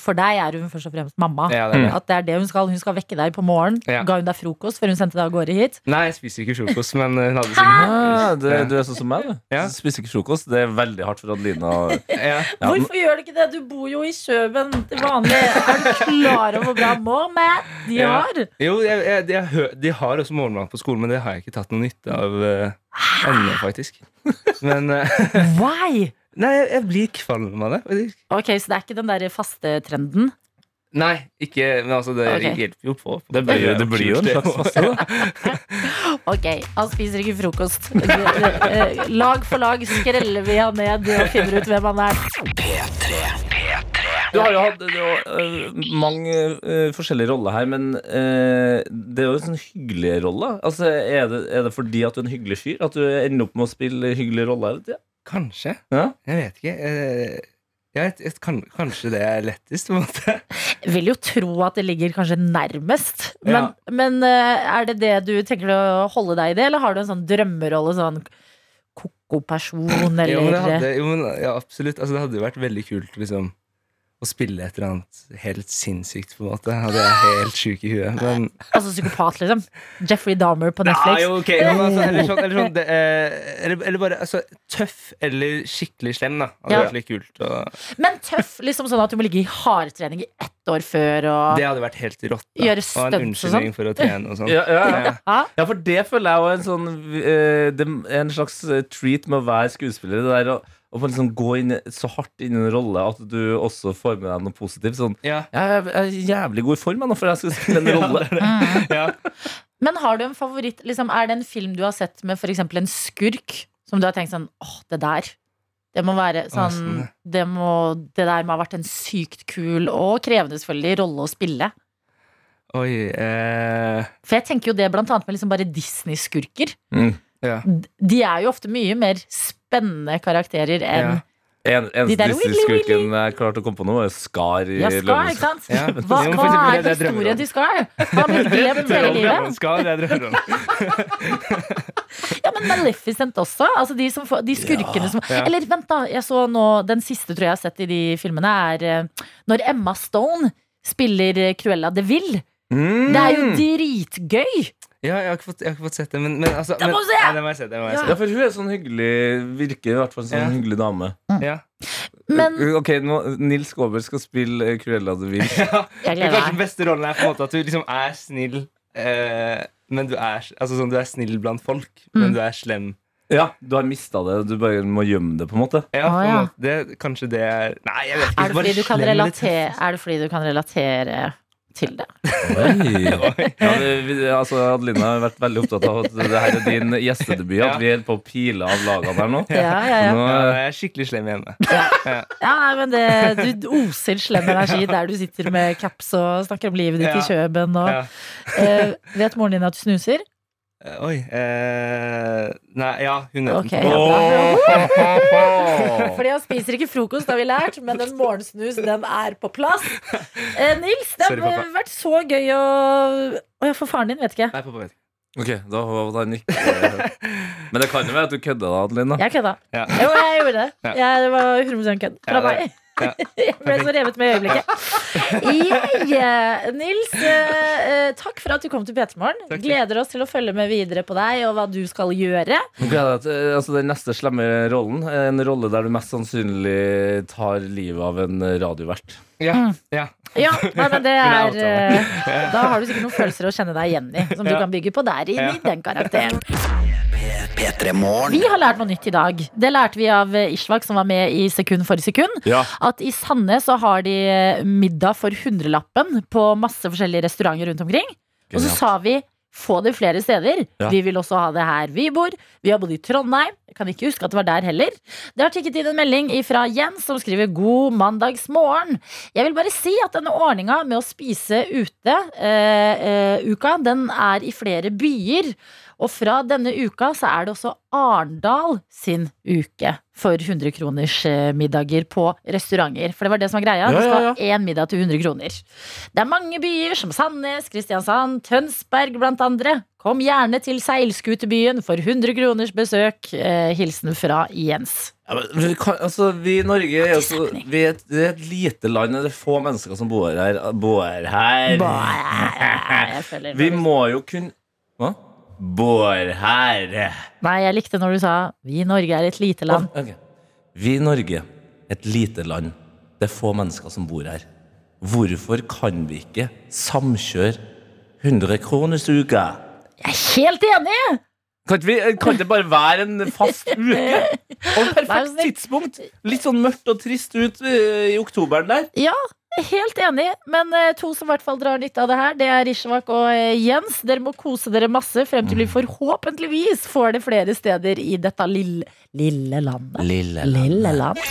for deg er hun først og fremst mamma. Ja, det det. At det er det hun skal. Hun skal vekke deg på morgenen. Ja. Ga hun deg frokost før hun sendte deg av gårde hit? Nei, jeg spiser ikke frokost, men hun hadde sin ja, det, du er sånn som meg, du. Ja. Spiser ikke frokost. Det er veldig hardt for Adelina. ja. Ja, Hvorfor gjør du ikke det? Du bor jo i Kjøben til vanlig. Er du klar over hvor bra morgenmat de Ja. har? Jo, jeg, jeg, de, har, de har også morgenmat på skolen, men det har jeg ikke tatt noe nytte av uh, ennå, faktisk. Men uh, Why? Nei, jeg, jeg blir kvalm av det. Ok, Så det er ikke den der faste trenden? Nei, ikke Men altså, det okay. hjelper jo på. Det blir, jo- det blir jo en slags faste, da. Ok, han spiser ikke frokost. Eh, Lag for lag skreller vi han ned og finner ut hvem han er. Du har jo hatt øh, mange uh, forskjellige roller her, men uh, det er jo en sånn hyggelig rolle. Altså, er, det, er det fordi at du er en hyggelig fyr? At du ender opp med å spille hyggelige roller hele tida? Kanskje. Ja? Jeg vet ikke. Eh, Jeg vet, jeg, kan, kanskje det er lettest, på en måte. Jeg vil jo tro at det ligger kanskje nærmest. Men, men eh, er det det du tenker å holde deg i det, eller har du en sånn drømmerolle? Sånn Jo, det eller hadde, jo, men, ja, absolutt. Altså, det hadde jo vært veldig kult liksom, å spille et eller annet helt sinnssykt, på en måte. Hadde jeg helt sjuk i huet. Men Altså psykopat, liksom. Jeffrey Dahmer på Nei, Netflix. jo, ok, men altså, eller sånn, eller, sånn det, eh, eller, eller bare altså, tøff eller skikkelig slem, da. Hadde Ja. vært litt kult. Og, Men tøff, liksom sånn at du må ligge i hardtrening i ett år før og det hadde vært helt rått. Da. Gjøre og sånn. Og en unnskyldning for å trene og sånn. Ja, ja, ja. For det føler jeg jo en sånn eh, En slags eh, treat med å være skuespiller. Det der å, å bare liksom gå inn, så hardt inn i en rolle at du også får med deg noe positivt. Sånn, Ja. jeg er jeg er i jævlig god form nå, for jeg skal spille en rolle. Ja. Men har du en favoritt? Liksom, er det en film du har sett med f.eks. en skurk som du har tenkt sånn åh, det der. Det må være sånn sånn, det, må, det der må ha vært en sykt kul og krevende selvfølgelig rolle å spille. Oi eh, For jeg tenker jo det blant annet med liksom bare Disney-skurker. Mm. ja. De er jo ofte mye mer spennende karakterer enn Ja. En, De eneste der Disney-skurken jeg klarte å komme på nå, Skar i Ja, Skar, ikke sant? Ja. Hva, hva er historien til Scar? Han har glemt hele livet. Skar, jeg drømmer om. Ja, men Maleficent også. Altså de, som de skurkene som Ja. Eller vent, da. Jeg så nå, Den siste tror jeg jeg har sett i de filmene, er eh, når Emma Stone spiller Cruella de Vil. Mm. Det er jo dritgøy! Ja, jeg har ikke fått, jeg har ikke fått sett det, men, men altså men, se! Ja, det må jeg se. Det må jeg Ja, for hun er sånn hyggelig Virker i hvert fall som en Ja. hyggelig dame. se. Ja. Men Ok, nå, Nils Skåber skal spille eh, Cruella de Vil. jeg Men gleder kanskje den meg. beste rollen er på en måte at du liksom er snill, eh, men du er, altså, sånn, du er snill blant folk, Mm. men du er slem. Ja, du har mista det. Du bare må gjemme det, på en måte. Ja, Å, på en ja. måte. Det, kanskje det er Nei, jeg vet ikke. Er det, bare fordi du kan slem relatere, er det fordi du kan relatere til det? Ja, det, vi- altså, Adeline har vært veldig opptatt av at det her er din gjestedebut. At vi er på å pile av lagene her nå. Ja, ja, ja. Nå, Ja, jeg er skikkelig slem hjemme. ja nei, men det, Du oser slem energi der du sitter med caps og snakker om livet ditt Ja. i Kjøben. Og, Ja. eh, vet moren din at du snuser? Eh, Oi eh, Nei, ja, hun er okay, ja, Fordi han spiser ikke frokost, har vi lært, men en morgensnus den er på plass. Eh, Nils, det har Sorry, vært så gøy å Å ja, for faren din, vet ikke. Nei, pappa vet ikke. Ok, da var han ikke Men det kan jo være at du kødda, da, Adelina. Jeg kødda. Ja. Jo, jeg gjorde det. Ja. Jeg, det var 100 kødd fra Ja, meg. Ja. Jeg ble så revet med i øyeblikket. Jeg, Nils, eh, eh, takk for at du kom til P3 Morgen. Gleder oss til å følge med videre på deg og hva du skal gjøre. Eh, altså, Den neste slemme rollen en rolle der du mest sannsynlig tar livet av en radiovert. Ja, Mm. ja. Ja, nei, men det er Da har du sikkert noen følelser å kjenne deg igjen i, som du kan bygge på der, i den karakteren. P3 Morgen. Vi har lært noe nytt i dag. Det lærte vi av Ishvak, som var med i Sekund for sekund. Ja. At i Sande så har de eh, middag for hundrelappen på masse forskjellige restauranter rundt omkring. Og så sa vi få det flere steder. Ja. Vi vil også ha det her vi bor. Vi har bodd i Trondheim. Jeg kan ikke huske at det var der heller. Det har tikket inn en melding fra Jens som skriver 'God mandagsmorgen'. Jeg vil bare si at denne ordninga med å spise ute eh, eh, uka, den er i flere byer. Og fra denne uka så er det også Arendal sin uke for 100 kroners eh, middager på restauranter. For det var det som var greia. Ja, Det skal ja, ha én middag til 100 kroner. Det er mange byer som Sandnes, Kristiansand, Tønsberg blant andre. Kom gjerne til seilskutebyen for 100 kroners besøk. Eh, hilsen fra Jens. Ja, men vi, kan, altså, vi i Norge er altså, vi er et, vi er et lite land, og det er få mennesker som bor her. Bor her. Jeg føler Vi må jo kunne Hva? Bor her. Nei, jeg likte når du sa vi i Norge er et lite land. Oh, okay. Vi i Norge, et lite land, det er få mennesker som bor her. Hvorfor kan vi ikke samkjøre 100 kroners uke Jeg er helt enig! Kan, vi, kan det bare være en fast uke? Og perfekt tidspunkt. Litt sånn mørkt og trist ut eh, i oktoberen der. Ja, helt enig. Men eh, to som i hvert fall drar nytte av det her, det er Ishvak og eh, Jens. Dere må kose dere masse frem til vi forhåpentligvis får det flere steder i dette lille, lille landet. Lille Lille land.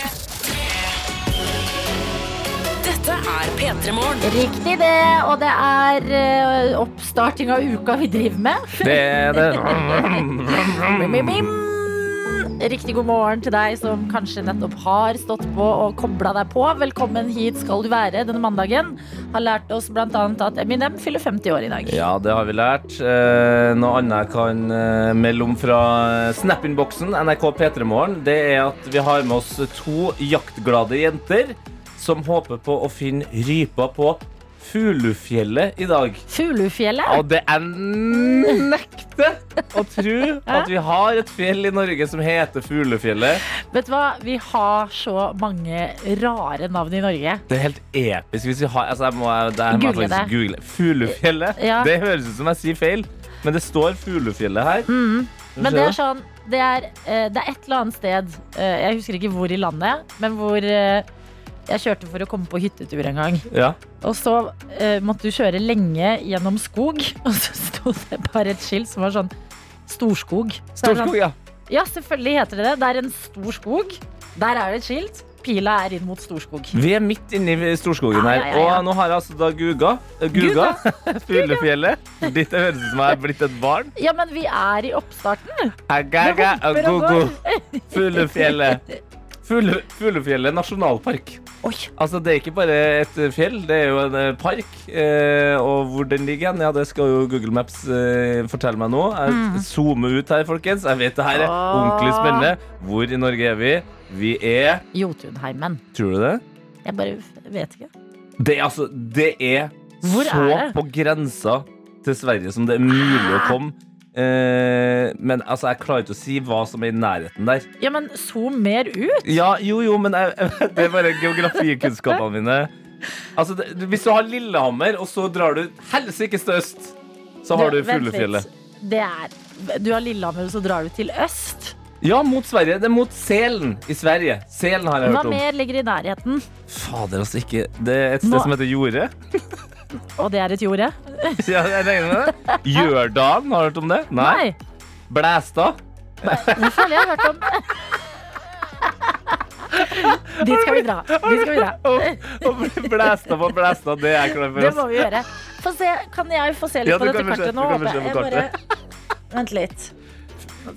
Dette er P3 Morgen. Riktig det, og det er eh, oppstarting av uka vi driver med. Det er det. Riktig god morgen til deg som kanskje nettopp har stått på og kobla deg på. Velkommen hit skal du være denne mandagen. Har lært oss bl.a. at Eminem fyller 50 år i dag. Ja, det har vi lært. Eh, noe annet jeg kan eh, melde om fra Snap-innboksen NRK P3morgen, det er at vi har med oss to jaktglade jenter som håper på å finne rypa på Fuglefjellet i dag. Fulufjellet? Og det er nekte å tro at vi har et fjell i Norge som heter Fuglefjellet. Vet du hva? Vi har så mange rare navn i Norge. Det er helt episk hvis vi har altså jeg må, her må Google det. google. Fuglefjellet. Ja. Det høres ut som jeg sier feil, men det står Fuglefjellet her. Mm. Men det er sånn Det er, eh, det er et eller annet sted eh, Jeg husker ikke hvor i landet, men hvor eh, jeg kjørte for å komme på hyttetur en gang. Ja. Og så eh, måtte du kjøre lenge gjennom skog, og så sto det bare et skilt som var sånn Storskog. Så sånn, Storskog, ja. Ja, selvfølgelig heter det det. Det er en stor skog. Der er det et skilt. Pila er inn mot Storskog. Vi er midt inne i Storskogen her, ja, ja, ja. og nå har jeg altså da Guga. Guga. Guga. Fuglefjellet. Dette høres ut som jeg er blitt et barn. Ja, men vi er i oppstarten. Agaga, agogo. Fuglefjellet. Fugle, Fuglefjellet nasjonalpark. Oi, Altså, det er ikke bare et fjell, det er jo en eh, park. Eh, og hvor den ligger hen, ja, det skal jo Google Maps eh, fortelle meg nå. Jeg zoomer ut her, folkens. Jeg vet det her er ordentlig spennende. Hvor i Norge er vi? Vi er Jotunheimen. Tror du det? Jeg bare vet ikke. Det altså Det er Hvor så er på grensa til Sverige som det er mulig å komme. Eh, men altså, jeg klarer ikke å si hva som er i nærheten der. Ja, men zoom mer ut. Ja, jo, jo, men jeg, det er bare geografikunnskapene mine. Altså, det, Hvis du har Lillehammer, og så drar du helsikes til øst, så har du du. Fuglefjellet. Det er Du har Lillehammer, og så drar du til øst. Ja, mot Sverige. Det er mot Selen i Sverige. Selen har jeg Hva hørt om. mer ligger i nærheten? Fader, altså ikke Det er et sted Nå- som heter Jorde. Og det er et jorde? Ja, jeg regner med det. Gjørdalen, har du hørt om det? Nei. Blæsta Det føler jeg har hørt om. Dit skal vi dra. Dit skal vi dra. Og bli blæsta på blæsta, det er jeg klar Det må vi gjøre. Se, kan jeg få se litt Ja, på dette kartet nå? Vent litt.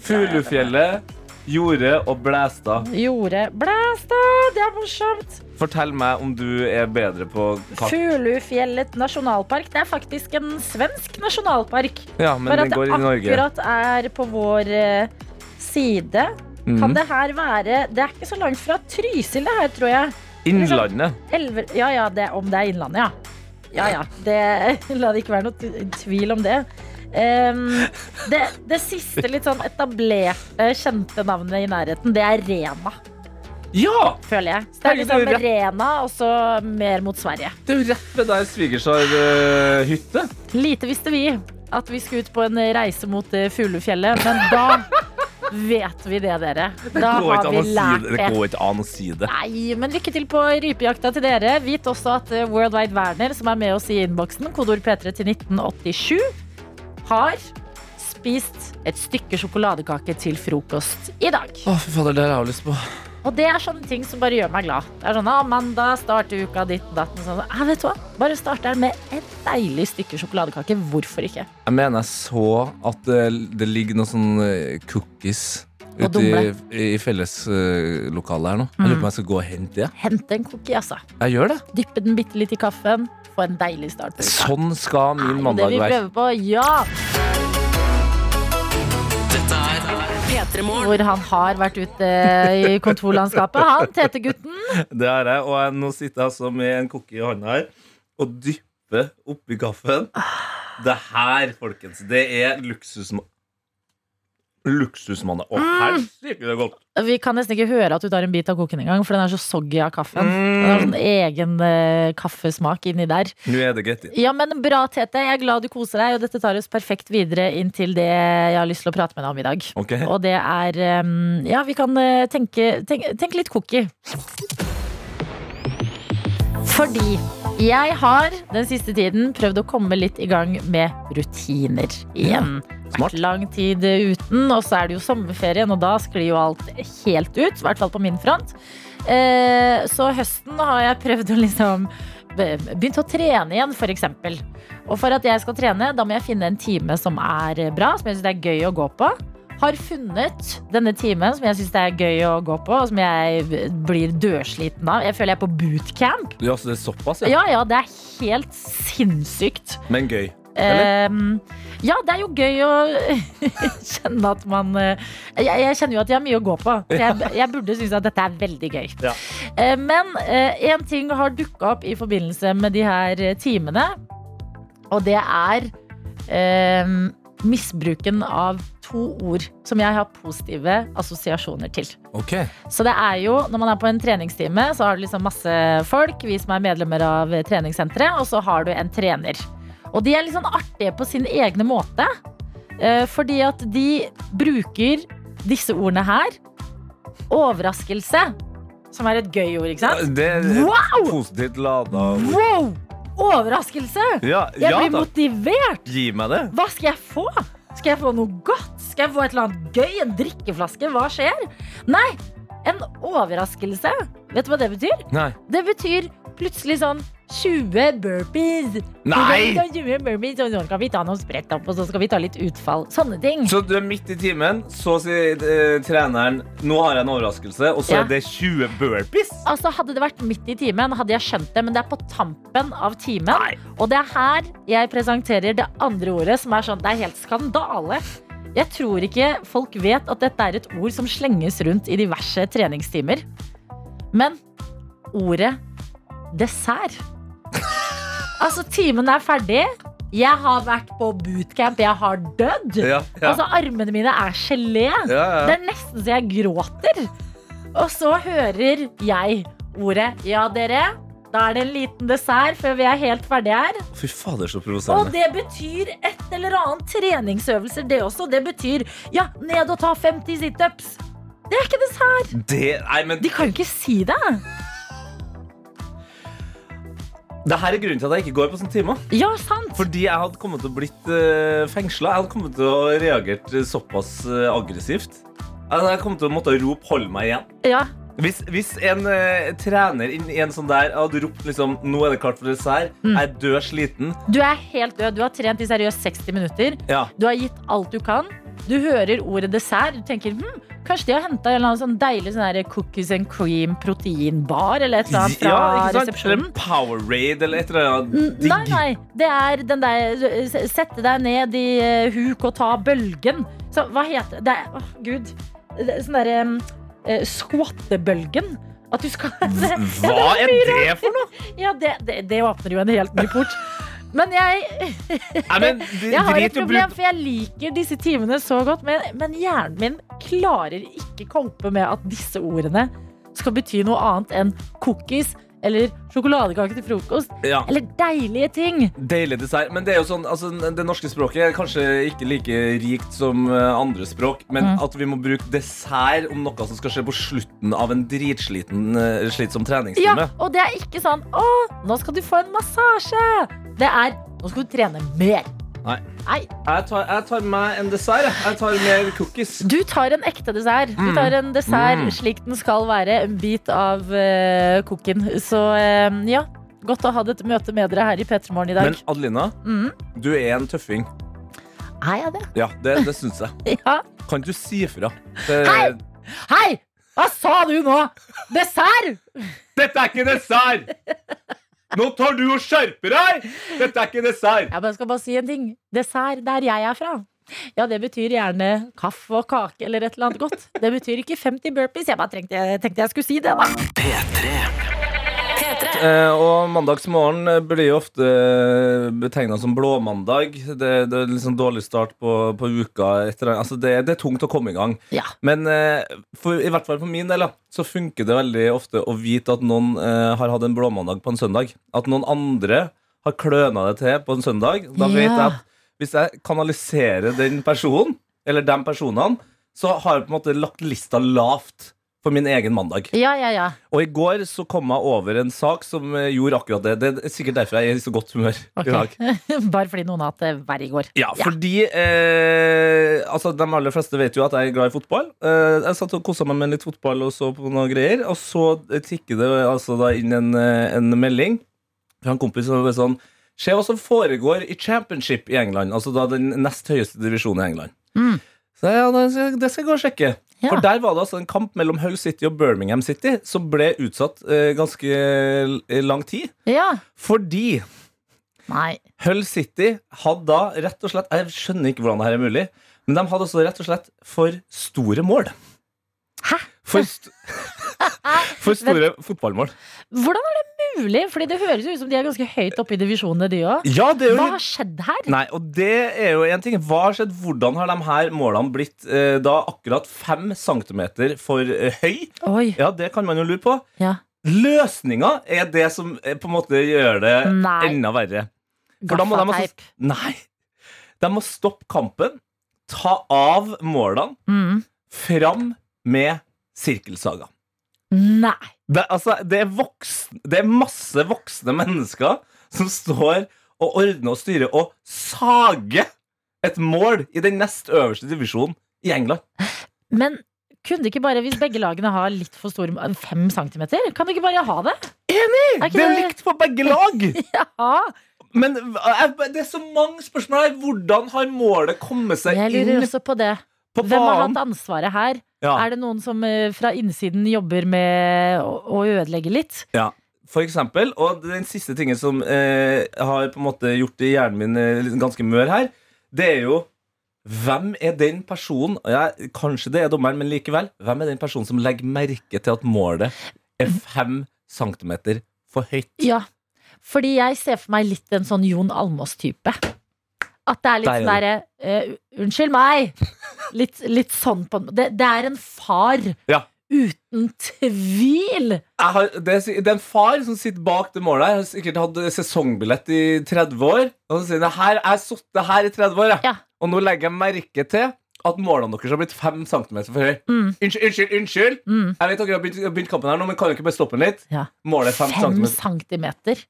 Fuglefjellet, Jorde og Blæstad. Jorde Blæstad, det er morsomt. Fortell meg om du er bedre på Fulufjellet nasjonalpark. Det er faktisk en svensk nasjonalpark. Ja, men For den at det går i Norge. akkurat er på vår eh, side. Kan Mhm. det her være Det er ikke så langt fra Trysil, det her, tror jeg. Innlandet. Elver, ja, ja, det, om det er Innlandet, ja. Ja, ja. Det, la det ikke være noe t- tvil om det. Em, det. Det siste litt sånn etablerte, kjente navnet i nærheten, det er Rena, Ja! føler jeg. Så det er liksom Rena, og så mer mot Sverige. Det er jo rett ved der svigers har eh, hytte. Lite visste vi at vi skulle ut på en reise mot eh, Fuglefjellet, men da vet vi det, dere. Da har vi lært det. Det det. går ikke an å si det. Nei, men lykke til på rypejakta til dere. Vit også at eh, Worldwide Werner, som er med oss i innboksen, kodeord P3 til 1987, har spist et stykke sjokoladekake til frokost i dag. Å, fy fader, det har jeg lyst på. Og det er sånne ting som bare gjør meg glad. Det er sånn, ah, mandag starter uka ditt datten. Sånn, Jeg vet du hva? Bare start der med et deilig stykke sjokoladekake. Hvorfor ikke? Jeg mener jeg så at det, det ligger noen sånne cookies Og ute i, i felleslokalet her nå. Jeg lurer på om jeg skal gå og hente det. Hente en cookie, altså. Jeg gjør det. Dyppe den bitte litt i kaffen. Få en deilig start. Sånn skal min mandag være. det vi prøver på, ja. P3 Morgen. Hvor han har vært ute i kontorlandskapet. Han, Tete-gutten. Det har jeg, og jeg, nå sitter jeg altså med en cookie i hånda her og dypper oppi kaffen. Det her, folkens, det er luksusma... Luksusmanne. Å, helsike, det er godt. Vi kan nesten ikke høre at du tar en bit av koken engang, for den er så soggy av kaffen. Mm. Den har sånn egen eh, kaffesmak inni der. Nå er det greit. Ja, men bra, Tete. Jeg er glad du koser deg, og dette tar oss perfekt videre inn til det jeg har lyst til å prate med deg om i dag. Okay. Og det er um, Ja, vi kan eh, tenke, tenke, tenk litt cookie. Fordi jeg har den siste tiden prøvd å komme litt i gang med rutiner igjen. smart. Vært lang tid uten, og så er det jo sommerferien, og da sklir jo alt helt ut. I hvert fall på min front. Eh, så høsten har jeg prøvd å liksom Begynt å trene igjen, f.eks. Og for at jeg skal trene, da må jeg finne en time som er bra, som jeg syns er gøy å gå på. har funnet denne timen som jeg syns er gøy å gå på, og som jeg blir dørsliten av. Jeg føler jeg er på bootcamp. Ja, så det er såpass, ja. Ja, ja, det er helt sinnssykt. Men gøy. Ehm, ja, det er jo gøy å kjenne at man eh, jeg, jeg kjenner jo at jeg har mye å gå på. Jeg, jeg burde synes at dette er veldig gøy. Ja. Eh, men én ting har dukka opp i forbindelse med de her eh, timene, og det er eh, misbruken av to ord som jeg har positive assosiasjoner til. Okay. Så det er jo, når man er på en treningstime, så har du liksom masse folk, vi som er medlemmer av treningssenteret, og så har du en trener. Og de er litt sånn artige på sin egne måte. eh, Fordi at de bruker disse ordene her. Overraskelse, som er et gøy ord, ikke sant? Det er Wow! positivt lada Wow! Overraskelse! Ja, Jeg ja blir da. motivert. Gi meg det. Hva skal jeg få? Skal jeg få noe godt? Skal jeg få et eller annet gøy? En drikkeflaske? Hva skjer? Nei, en overraskelse. Vet du hva det betyr? Nei. Det betyr plutselig sånn 20 burpees. Nei! 20 burpees, og så skal vi ta noen sprett opp, og så skal vi ta litt utfall. Sånne ting. Så du er midt i timen, så sier eh, treneren Nå har jeg en overraskelse, og så Ja. er det 20 burpees? Altså Hadde det vært midt i timen, hadde jeg skjønt det, men det er på tampen av timen. Nei. Og det er her jeg presenterer det andre ordet, som er sånn Det er helt skandale. Jeg tror ikke folk vet at dette er et ord som slenges rundt i diverse treningstimer. Men ordet dessert Altså, timen er ferdig. Jeg har vært på bootcamp. Jeg har dødd. Ja, ja. Altså, armene mine er gelé. ja. Det er nesten så jeg gråter. Og så hører jeg ordet Ja, dere. Da er det en liten dessert før vi er helt ferdige her. Fy fader, så Og det betyr et eller annet treningsøvelser, det også. Det betyr ja, ned og ta 50 situps. Det er ikke dessert. Det, nei, men De kan jo ikke si det. det her er grunnen til at jeg ikke går på sånne timer. Ja, sant. Fordi jeg hadde kommet til å blitt uh, fengsla. Jeg hadde kommet til å reagert eh, såpass eh, aggressivt. Jeg hadde kommet til å måtte rope 'hold meg igjen'. Ja, Hvis, hvis en eh, trener inn i en sånn der hadde ropt liksom 'nå er det klart for dessert', Mm. jeg død sliten Du er helt død. Du har trent i seriøst 60 minutter. Ja, Du har gitt alt du kan. Du hører ordet dessert. Du tenker hm, kanskje de har henta en eller annen sånn deilig sånn her cookies and cream proteinbar eller et eller annet fra ja ikke sant? Eller resepsjonen. Powerade eller et eller annet N- digg. Nei, nei. Det er den der s- Sette deg ned i eh, huk og ta bølgen. Så hva heter det? er- Åh, gud. Det er Sånn derre uh, squattebølgen. At du skal Hva er det for noe? Ja, det, det, det åpner jo en helt ny port. Men jeg, Nei, men jeg har et problem, for jeg liker disse timene så godt. Men, men hjernen min klarer ikke Kompe med at disse ordene skal bety noe annet enn cookies eller sjokoladekake til frokost. ja, Eller deilige ting. Deilig dessert. Men det er jo sånn, altså, det norske språket er kanskje ikke like rikt som eh, andre språk, men Mm. at vi må bruke dessert om noe som skal skje på slutten av en dritsliten eh, slitsom treningstime. Ja, og det er ikke sånn 'Å, nå skal du få en massasje'. Det er 'Nå skal du trene mer'. Nei. Nei. Jeg, tar, jeg tar meg en dessert. jeg. Tar mer cookies. Du tar en ekte dessert. Du tar en dessert Mm. slik den skal være. En bit av uh, cooken. Så uh, ja, godt å ha dette møtet med dere her i P3 Morgen i dag. Men Adelina, Mm. du er en tøffing. Er jeg det? Ja, det, det syns jeg. Ja. Kan du si ifra? Det- Hei! Hei! Hva sa du nå? Dessert! Dette er ikke dessert! Nå tar du og skjerper deg! Dette er ikke dessert. Jeg skal bare si en ting. Dessert der jeg er fra. Ja, det betyr gjerne kaffe og kake eller et eller annet godt. Det betyr ikke 50 burpees. Jeg bare tenkte, tenkte jeg skulle si det, da. P3. Eh, og mandagsmorgen eh, blir jo ofte betegna som blåmandag. Det, det er liksom dårlig start på, på uka. Etter, altså det, det er tungt å komme i gang. Ja. Men eh, for, i hvert fall for min del så funker det veldig ofte å vite at noen eh, har hatt en blåmandag på en søndag. At noen andre har kløna det til på en søndag. Da vet jeg at hvis jeg kanaliserer den personen, eller de personene, så har jeg på en måte lagt lista lavt for min egen mandag. Ja, ja, ja. Og i går så kom jeg over en sak som eh, gjorde akkurat det. Det er sikkert derfor jeg er i så godt humør okay. i dag. Bare fordi noen har hatt det verre i går. Ja, fordi eh, altså, De aller fleste vet jo at jeg er glad i fotball. Eh, jeg satt og kosa meg med litt fotball og så på noen greier. Og så tikket det altså da inn en, eh, en melding fra en kompis som var sånn Se hva som foregår i championship i England. Altså da den nest høyeste divisjonen i England. Mm. Så ja, det skal, jeg gå og sjekke. Ja. For der var det altså en kamp mellom Hull City og Birmingham City som ble utsatt eh, ganske lang tid. Ja. Fordi Nei. Hull City hadde da rett og slett Jeg skjønner ikke hvordan det her er mulig, men de hadde også rett og slett for store mål. Hæ? For, st for store fotballmål. Hvordan er det mulig? Fordi det høres jo ut som de er ganske høyt oppe i divisjonene, de òg. Ja, Hva har skjedd her? Nei, og det er jo en ting. Hva har skjedd? Hvordan har de her målene blitt eh, da akkurat fem centimeter for eh, høy? Oi. Ja, det kan man jo lure på. Ja. Løsninga er det som eh, på en måte gjør det Nei. enda verre. For da må de altså- Nei. De må stoppe kampen, ta av målene, Mm. fram med sirkelsaga. Nei. Det, altså, det, er voksen, det er masse voksne mennesker som står og ordner og styrer og sager et mål i den nest øverste divisjonen i England. Men kunne det ikke bare, hvis begge lagene har litt for store Fem centimeter? Kan du ikke bare ha det? Enig! Er Det er det- likt på begge lag! Ja. Men det er så mange spørsmål her. Hvordan har målet kommet seg inn? Jeg lurer inn også på det. Hvem har hatt ansvaret her? Ja. Er det noen som eh, fra innsiden jobber med å, å ødelegge litt? Ja, for eksempel. Og den siste tingen som eh, har på en måte gjort hjernen min eh, ganske mør her, det er jo hvem er den personen ja, Kanskje det er dommeren, men likevel. Hvem er den personen som legger merke til at målet er fem centimeter for høyt? Ja. Fordi jeg ser for meg litt en sånn Jon Almås-type. At det er litt er sånn derre uh, Unnskyld meg! Litt, litt sånn på det, det er en far. Ja. Uten tvil! Har, det, er, det er en far som sitter bak det målet. Jeg har sikkert hatt sesongbillett i 30 år. Og så sier han her, jeg har sittet her i 30 år, jeg. Ja. og nå legger jeg merke til at målene deres har blitt 5 cm for høye. Mm. Unnskyld, unnskyld, unnskyld! Mm. Jeg vet dere har begynt, begynt kampen her nå, men kan dere bare stoppe den litt? Ja. Målet er 5 cm. centimeter.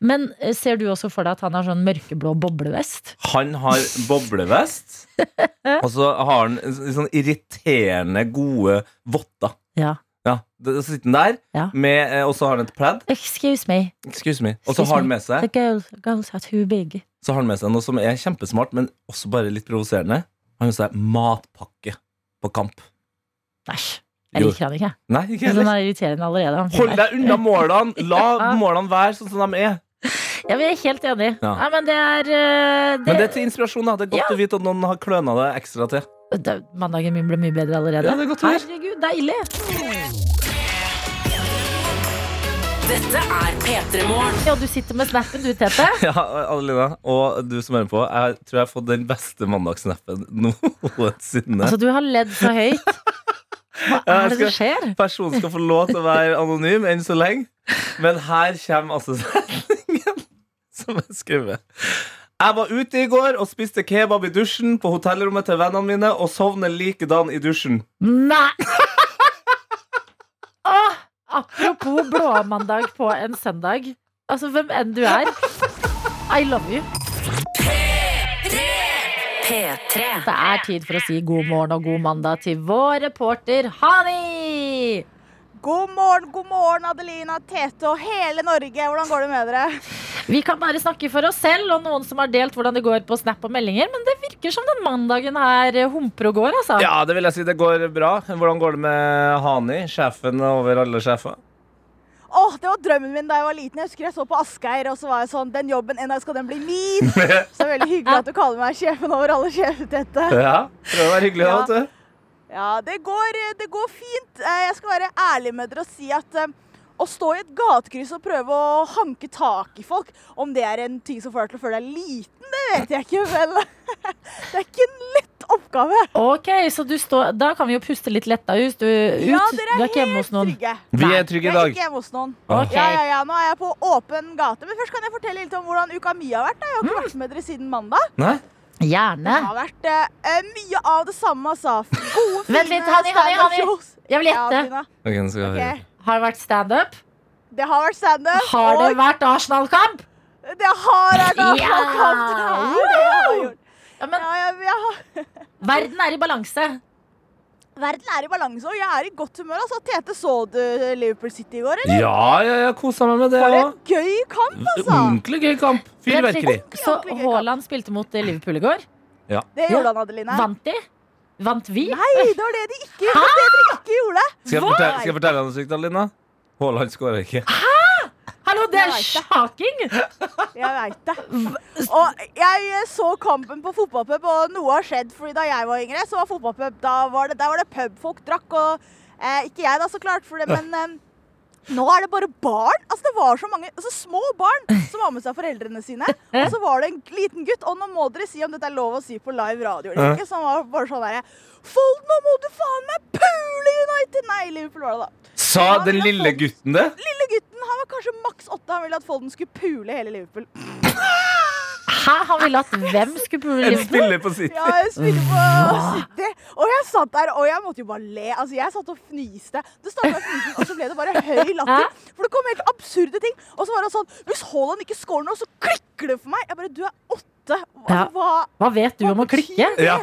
Men eh, ser du også for deg at han har sånn mørkeblå boblevest? Han har boblevest, og så har han sånn irriterende gode votter. Ja. Ja, Så sitter han der, Ja. med, eh, og så har han et pledd. Excuse me. Excuse me. Og så har han med seg The girl, girls are too big. Så har han med seg noe som er kjempesmart, men også bare litt provoserende. Han med seg matpakke på kamp. Æsj. Jeg liker han ikke. Nei, ikke heller. er irriterende allerede. han Hold deg unna målene! La målene være sånn som de er. Ja, vi er helt enig. Ja. Nei, men det er eh, det, Men det er til inspirasjon. da Det er godt Ja. å vite at noen har kløna det ekstra til. Mandagen min ble mye bedre allerede. Ja, det er godt å høre. Herregud, deilig. Dette er P3 Morgen. Ja, du sitter med snappen du, Tete. Ja, Adelina, og du som hører på, jeg tror jeg har fått den beste mandagssnappen noensinne. Altså, du har ledd så høyt. Hva er det som skjer? Personen skal få lov til å være anonym enn så lenge. Men her kommer altså setningen som er skrevet. Jeg var ute i går og spiste kebab i dusjen på hotellrommet til vennene mine og sovner likedan i dusjen. Nei! Apropos blåmandag på en søndag. Altså, hvem enn du er. I love you. P3. Det er tid for å si god morgen og god mandag til vår reporter Hani! God morgen, god morgen, Adelina, Tete og hele Norge. Hvordan går det med dere? Vi kan bare snakke for oss selv og noen som har delt hvordan det går på Snap og meldinger, men det virker som den mandagen her eh, humper og går, altså. Ja, det vil jeg si. Det går bra. Hvordan går det med Hani, sjefen over alle sjefer? Åh, Det var drømmen min da jeg var liten. Jeg husker jeg så på Asgeir, og så var jeg sånn Den jobben, en dag skal den bli min. Så det er veldig hyggelig at du kaller meg sjefen over alle sjefer, Tete. Ja, prøv å være hyggelig. da, Ja. vet du. Ja, det går, det går fint. Eh, Jeg skal være ærlig med dere og si at eh, å stå i et gatekryss og prøve å hanke tak i folk, om det er en ting som får deg til å føle deg liten, det vet jeg ikke, men det er ikke en lett oppgave. Ok, så du står Da kan vi jo puste litt letta ut. Du, ut. Ja, dere er er ikke hjemme hos helt noen. trygge. Vi er trygge i dag. Jeg er ikke hjemme hos noen. Okay. Ja, ja, ja, Nå er jeg på åpen gate. Men først kan jeg fortelle litt om hvordan uka mi har vært. da. Jeg har ikke vært med dere siden mandag. Nei? Gjerne. Det har vært uh, mye av det samme, altså. Gode, Vent litt, Hanni, Hanni, Hanni. Jeg vil gjette. Okay. skal vi Har det vært standup? Det har vært standup. Har det og vært Arsenal-kamp? det har vært Arsenal-kamp. Ja. Ja, men Ja, jeg, jeg verden er i balanse. Verden er i balanse, og jeg er i godt humør. Altså, Tete, så du Liverpool City i går, eller? Ja, ja, jeg kosa meg med det For òg. en gøy kamp, altså! Ordentlig gøy kamp. Fyrverkeri. Så Haaland spilte mot Liverpool i går. Det gjorde han, Adeline. Vant de? Vant vi? Nei, det var det de ikke, det var det dere ikke gjorde. Skal jeg fortelle, skal jeg fortelle deg noe sykt, Adeline? Haaland skåra ikke. Hallo, det er sjaking! vet det. shocking! Jeg veit det. Og jeg så kampen på fotballpub, og noe har skjedd. Fordi da jeg var yngre, så var fotballpub Da var det, der var det pub folk drakk, og eh, ikke jeg, da, så klart. For det, men eh, nå er det bare barn. Altså det var så mange altså Små barn som har med seg foreldrene sine. Og så var det en liten gutt, og nå må dere si om dette er lov å si på live radio eller ikke. Som var bare sånn derre Fold, nå må du faen meg pule United! Nei, Liverpool var det, da. Sa den lille gutten det? Lille gutten han var kanskje maks åtte. Han ville at Folden skulle pule hele Liverpool. Hæ, han ville at hvem skulle pule En Liverpool? spiller på City. Ja, jeg spiller på City. Og jeg satt der, og jeg måtte jo bare le. Altså, jeg satt og fniste. Det startet med fnising, og så ble det bare høy latter. For det kom helt absurde ting. Og så var det sånn Hvis Haaland ikke scorer nå, så klikker det for meg. Jeg bare Du er åtte. Altså, Ja. hva, Hva vet du hva om å klikke? det? Ja.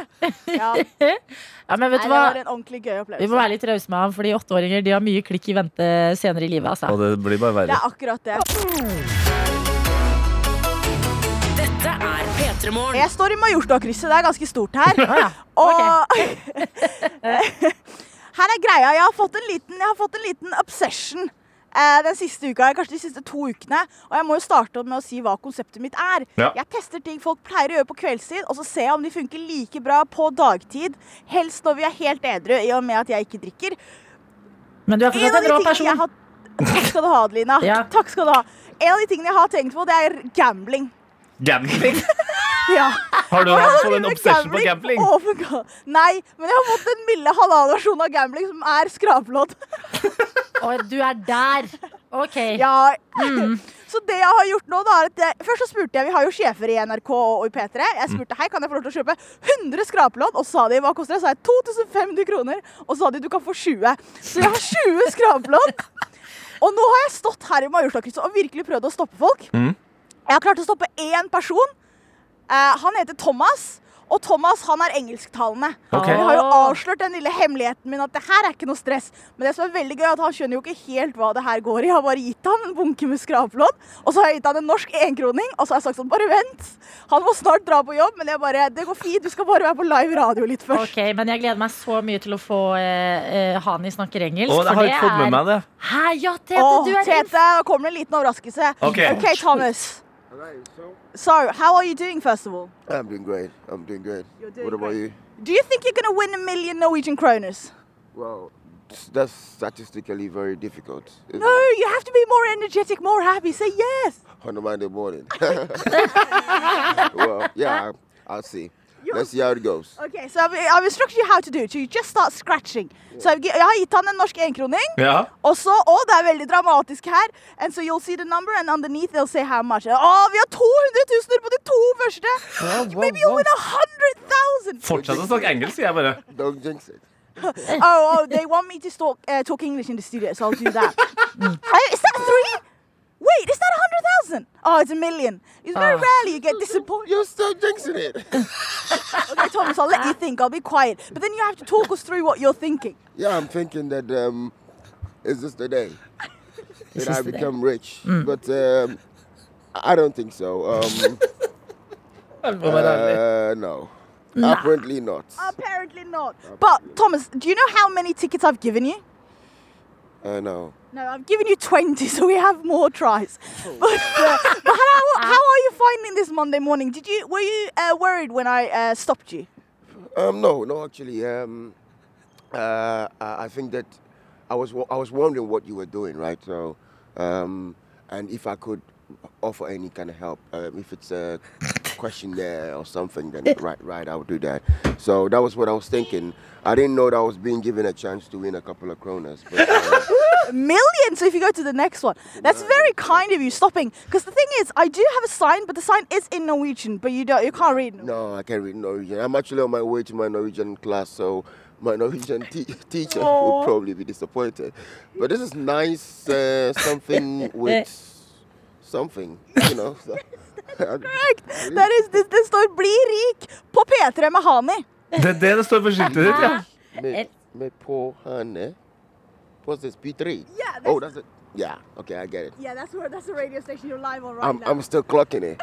Ja. Ja, men vet Nei, du hva? var en ordentlig gøy Vi må opplevelse. være litt rause med ham, fordi åtteåringer de har mye klikk i vente senere i livet. Altså. Og det blir bare Det verre. er akkurat det. P3 Morgen. Jeg står i Majorstua-krysset. Det er ganske stort her. Ja. Og her er greia. Jeg har fått en liten, jeg har fått en liten obsession eh, den siste uka, kanskje de siste to ukene. Og jeg må jo starte med å si hva konseptet mitt er. Ja. Jeg tester ting folk pleier å gjøre på kveldstid, og så ser jeg om de funker like bra på dagtid. Helst når vi er helt edru, i og med at jeg ikke drikker. Men du er fortsatt en rå person. har Takk skal du ha, Adelina. Ja. Takk skal du ha. En av de tingene jeg har tenkt på, det er gambling. Gambling? Ja. Har du hatt sånn en obsession på gambling? Oh my God. Nei, men jeg har fått den milde halal-versjonen av gambling, som er skraplodd. Og du er der. OK. Ja. Så det jeg har gjort nå, da, er at jeg, Først så spurte jeg, vi har jo sjefer i NRK og i P3. Jeg spurte hei, kan jeg få lov til å kjøpe 100 skrapelodd, og sa de hva koster det? Så sa jeg 2500 kroner, og så sa de du kan få 20. Så jeg har 20 skrapelodd. Og nå har jeg stått her i Majorstua-krysset og virkelig prøvd å stoppe folk. Mm. Jeg har klart å stoppe én person. Eh, han heter Thomas. Og Thomas han er engelsktalende. Ok. Jeg har jo avslørt den lille hemmeligheten min at det her er ikke noe stress. Men det som er veldig gøy er at han skjønner jo ikke helt hva det her går i. Jeg har bare gitt han en bunke med skraplodd, og så har jeg gitt han en norsk enkroning. Og så har jeg sagt sånn, bare vent. Han må snart dra på jobb, men jeg bare, det går fint. Du skal bare være på live radio litt først. Ok, Men jeg gleder meg så mye til å få eh, eh, Hani snakker engelsk. Å, det har jeg fått med meg det. Hæ, ja, Tete, Åh, du er Tete, nå kommer det en liten overraskelse. Ok. OK, Thomas. So, how are you doing, first of all? I'm doing great. I'm doing good. You're doing what about great. you? Do you think you're going to win a million Norwegian kroners? Well, that's statistically very difficult. No, it? you have to be more energetic, more happy. Say yes. On a Monday morning. well, yeah, I'll see. Let's see how it goes. Okay, so I've, I've instructed you how to do it. So you just start scratching. Så jeg, jeg har gitt han en norsk enkroning. Ja. Og så, å, det er veldig dramatisk her. And so you'll see the number, and underneath they'll say how much. Å, vi har 200 000 på de to første! Maybe you'll win 100 000! Fortsett å snakke engelsk, sier jeg bare. Don't jinx it. oh, oh, they want me to talk, uh, talk English in the studio, so I'll do that. Oh, is that three? Wait, is that 100,000? Oh, it's a million. It's very Ah. rarely you get disappointed. You're still jinxing it. Okay, Thomas, I'll let you think. I'll be quiet. But then you have to talk us through what you're thinking. yeah, I'm thinking that um, is this the day that I the day. become rich? But um, I don't think so. Um, uh, no. Apparently not. Apparently not. But, Thomas, do you know how many tickets I've given you? Uh, no. No, I've given you 20, so we have more tries. But, uh, but how, how are you finding this Monday morning? Did you Were you uh, worried when I uh, stopped you? Um, no, no, actually, um, uh, I think that I was I was wondering what you were doing, right? So, um, and if I could offer any kind of help, um, if it's a question there or something, then right, right, I would do that. So that was what I was thinking. I didn't know that I was being given a chance to win a couple of kronas. But, uh, million! So if you go to the next one. That's very kind of you stopping. Because the thing is, I do have a sign, but the sign is in Norwegian, but you don't, you can't read no, I can't read Norwegian. I'm actually on my way to my Norwegian class, so my Norwegian te- teacher Aw. would probably be disappointed. But this is nice, uh, something with something, you know. So, Correct! That is, det, det står 'Bli rik' på P3 med Hani. Det er det det står på skiltet ditt, ja. med, med på henne. What's this? P3? Yeah, that's- oh, that's it. Yeah, okay, I get it. Yeah, that's, where, that's the radio station you're live on right I'm, now. I'm still clocking it.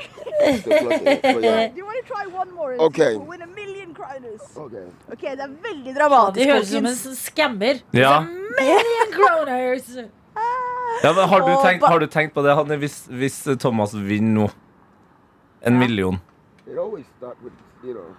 Still clocking it. So, yeah. Do you want to try one more? and Okay. we'll win a million kroners. Okay. okay. det er veldig dramatisk, høres ut som en scammer. Ja. Million kroners! Ja, men har, du tenkt, har du tenkt på det, Hanne, hvis, hvis Thomas vinner nå? En million. It always start with, you know.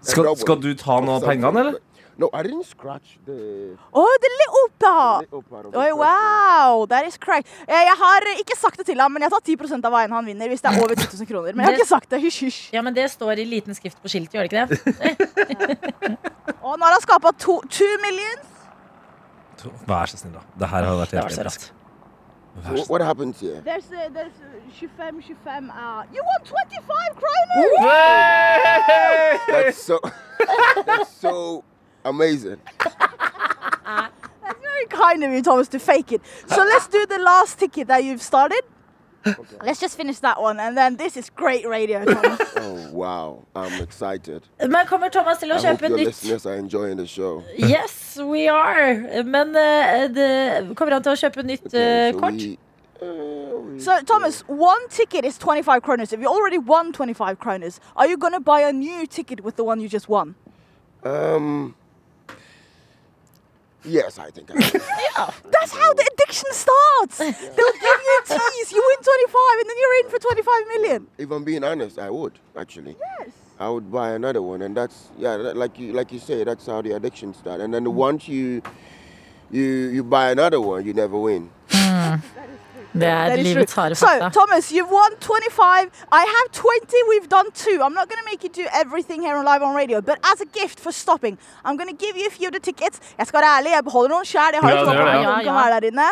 a Skal, skal du ta noe av pengene, eller? No, I didn't scratch the Oh, the of the Oi, wow, that is crack. Eh, Jeg har ikke sagt det til ham, men jeg tar 10% av veien han vinner hvis det er over 2000 kroner. Men jeg har ikke sagt det. Hysj, hysj. Ja, men det står i liten skrift på skiltet, gjør det ikke det? Og nå har han skapa to, two millions. Vær så snill, da. Det her har vært helt episk. what, happens here? There's, uh, there's uh, 25, 25. Uh, you won 25 kroner! That's so that's so amazing. That's very kind of you, Thomas, to fake it. So let's do the last ticket that you've started. Let's just finish that one, and then this is great radio, Thomas. Oh wow, I'm excited. Men kommer Thomas til å I hope kjøpe your nytt? listeners are enjoying the show. Yes, we are. Men eh, det, kommer han til å kjøpe nytt eh, so kort? we, uh, we- so, Thomas, one ticket is 25 kroners. If you already won 25 kroners, are you going to buy a new ticket with the one you just won? um. Yes, I think I will. That's how the addiction starts. They'll give you a tease. You win 25, and then you're in for 25 million. if I'm being honest, I would actually. Yes. I would buy another one, and that's yeah, that- like you like you say, that's how the addiction starts. And then once you you you buy another one, you never win. Hmm. Det er That is livets harde fakta. So. Thomas, you've won 25. I have 20. We've done two. I'm not going to make you do everything here on live on radio, but as a gift for stopping, I'm going to give you a few of the tickets. Jeg skal være ærlig, jeg beholder noen sjæl. Jeg har ikke noen kan Ja, ja. være der inne.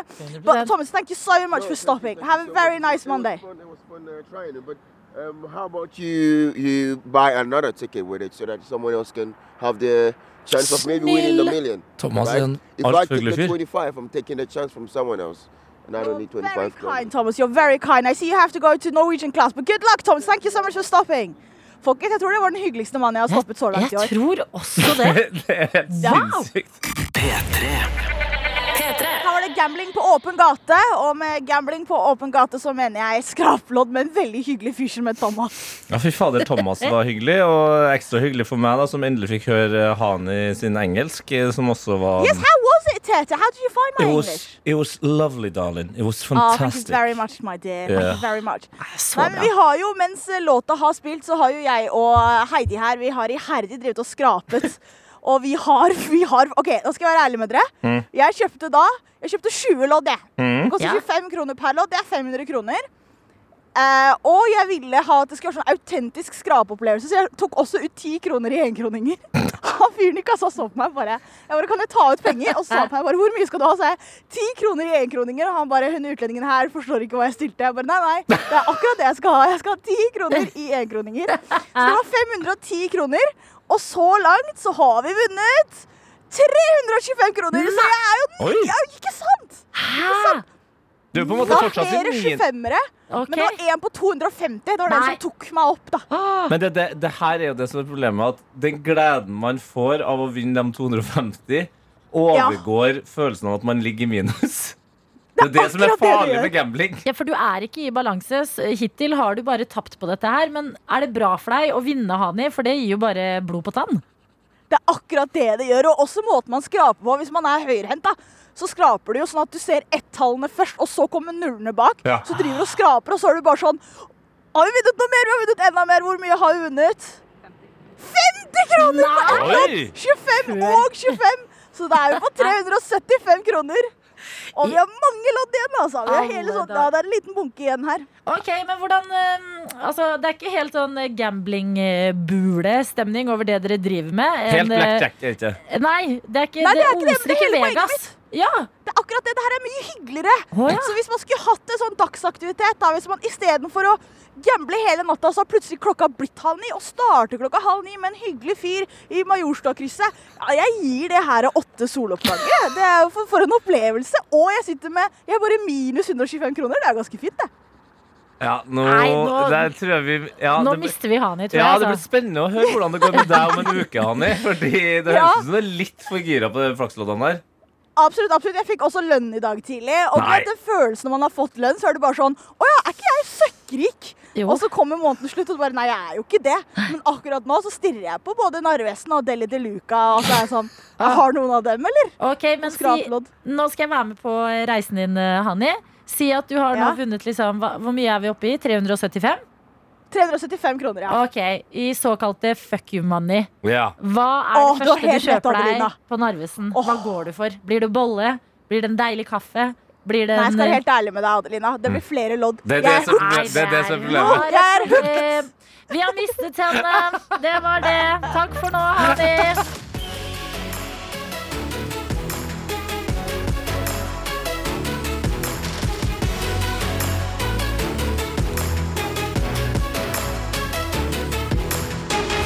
But Thomas, thank you so much for stopping. Have a very nice Monday. It was fun, it was fun uh, trying it, but um, how about you you buy another ticket with it so that someone else can have the chance of maybe winning the million? Thomas er en If I altfor take hyggelig the fyr. 25, I'm taking the chance from someone else, and I don't need You're very kind, Thomas. You're very kind. I see you have to go to Norwegian class, but good luck, Thomas. Thank you so much for stopping. Folkens, jeg tror det var den hyggeligste mannen jeg har stoppet så langt i år. Jeg tror også det. Det er helt Wow. sinnssykt. P3. Her var det gambling på åpen gate, og med gambling på åpen gate så mener jeg skraplodd med en veldig hyggelig fyr som het Thomas. Ja, fy fader, Thomas var hyggelig, og ekstra hyggelig for meg, da, som endelig fikk høre Hani sin engelsk, eh, som også var Yes, how was it, How did you find my It was, English? it was lovely, darling. It was Oh, thank you fantastic. very much, my dear. Thank you very much. Nei, men vi har jo, Mens låta har spilt, så har jo jeg og Heidi her Vi har iherdig drevet og skrapet. Og vi har, vi har Ok, nå skal jeg være ærlig med dere. Mm. Jeg kjøpte da Jeg kjøpte 20 lodd. jeg. Det koster Ja. 25 kroner per lodd. Det er 500 kroner. Eh, og jeg ville ha at det skulle være sånn autentisk skrapeopplevelse, så jeg tok også ut ti kroner i enkroninger. Han fyren i kassa så på meg bare Jeg bare, Kan jeg ta ut penger? Og så sa han på meg bare Hvor mye skal du ha? Så jeg ti kroner i enkroninger. Og han bare Hun utlendingen her forstår ikke hva jeg stilte. Jeg bare Nei, nei. Det er akkurat det jeg skal ha. Jeg skal ha ti kroner i enkroninger. Så det var 510 kroner. Og så langt så har vi vunnet 325 kroner. Så jeg er jo Oi. Ja, ikke sant? Du er på en måte fortsatt flere 25-ere. okay. Men det var én på 250. Det var den som tok meg opp, da. Men det, det, det her er jo det som er problemet, at den gleden man får av å vinne de 250, overgår følelsen av at man ligger i minus. Det er det som er farlig med gambling. Ja, for du er ikke i balanse. Hittil har du bare tapt på dette her. Men er det bra for deg å vinne, Hani? For det gir jo bare blod på tann. Det er akkurat det det gjør. Og også måten man skraper på. Hvis man er høyrehendt, da, så skraper du jo sånn at du ser ett-tallene først, og så kommer nullene bak. Ja. Så driver du og skraper, og så er du bare sånn Har vi vunnet noe mer? Vi har vunnet enda mer. Hvor mye har vi vunnet? 50 kroner på ett lodd! 25 og 25! Så det er jo på 375 kroner. Og vi har mange lodd igjen, altså. Vi har hele sånn, ja, det er en liten bunke igjen her. Ok, men hvordan eh, Altså, det er ikke helt sånn gambling-bule-stemning over det dere driver med. Helt En, helt blackjack, er det ikke? Nei, det er ikke Nei, det, det er ikke det, det ikke hele poenget Vegas. Ja. Det er akkurat det. Det her er mye hyggeligere. Oh, ja. Så hvis man skulle hatt en sånn dagsaktivitet, da, hvis man istedenfor å gamble hele natta, så har plutselig klokka blitt halv ni, og starter klokka halv ni med en hyggelig fyr i Majorstadkrysset ja, Jeg gir det her åtte soloppganger. Det er jo for, for en opplevelse. Og jeg sitter med jeg har bare minus 125 kroner. Det er ganske fint, det. Ja, nå, Nei, nå- tror jeg vi ja, Nå det, mister vi Hani, tror ja, jeg. det blir altså. spennende å høre hvordan det går med deg om en uke, Hani. Fordi det Ja. høres ut som du er litt for gira på de flaksloddene der. Absolutt, absolutt. Jeg fikk også lønn i dag tidlig. Og du Nei. vet den følelsen når man har fått lønn, så er det bare sånn Å ja, er ikke jeg søkkrik? Jo. Og så kommer måneden slutt, og du bare Nei, jeg er jo ikke det. Men akkurat nå så stirrer jeg på både Narvesen og Deli de Luca. Og så er jeg sånn Jeg har noen av dem, eller? Ok, men si, nå skal jeg være med på reisen din, eh, Hanni. Si at du har nå Ja. vunnet liksom, hva, Hvor mye er vi oppe i? 375? 375 kroner, ja. Ok, I såkalte fuck you money. Ja. Hva er det Åh, du har første du helt rett, kjøper deg Adelina. på Narvesen? Hva Åh. går du for? Blir det bolle? Blir det en deilig kaffe? Blir det Nei, jeg en skal være helt ærlig med deg, Adelina. Det blir flere lodd. Det er det Jeg- som- Nei, det er det som er problemet. Jeg er et. Vi har mistet henne. Det var det. Takk for nå, Hanni.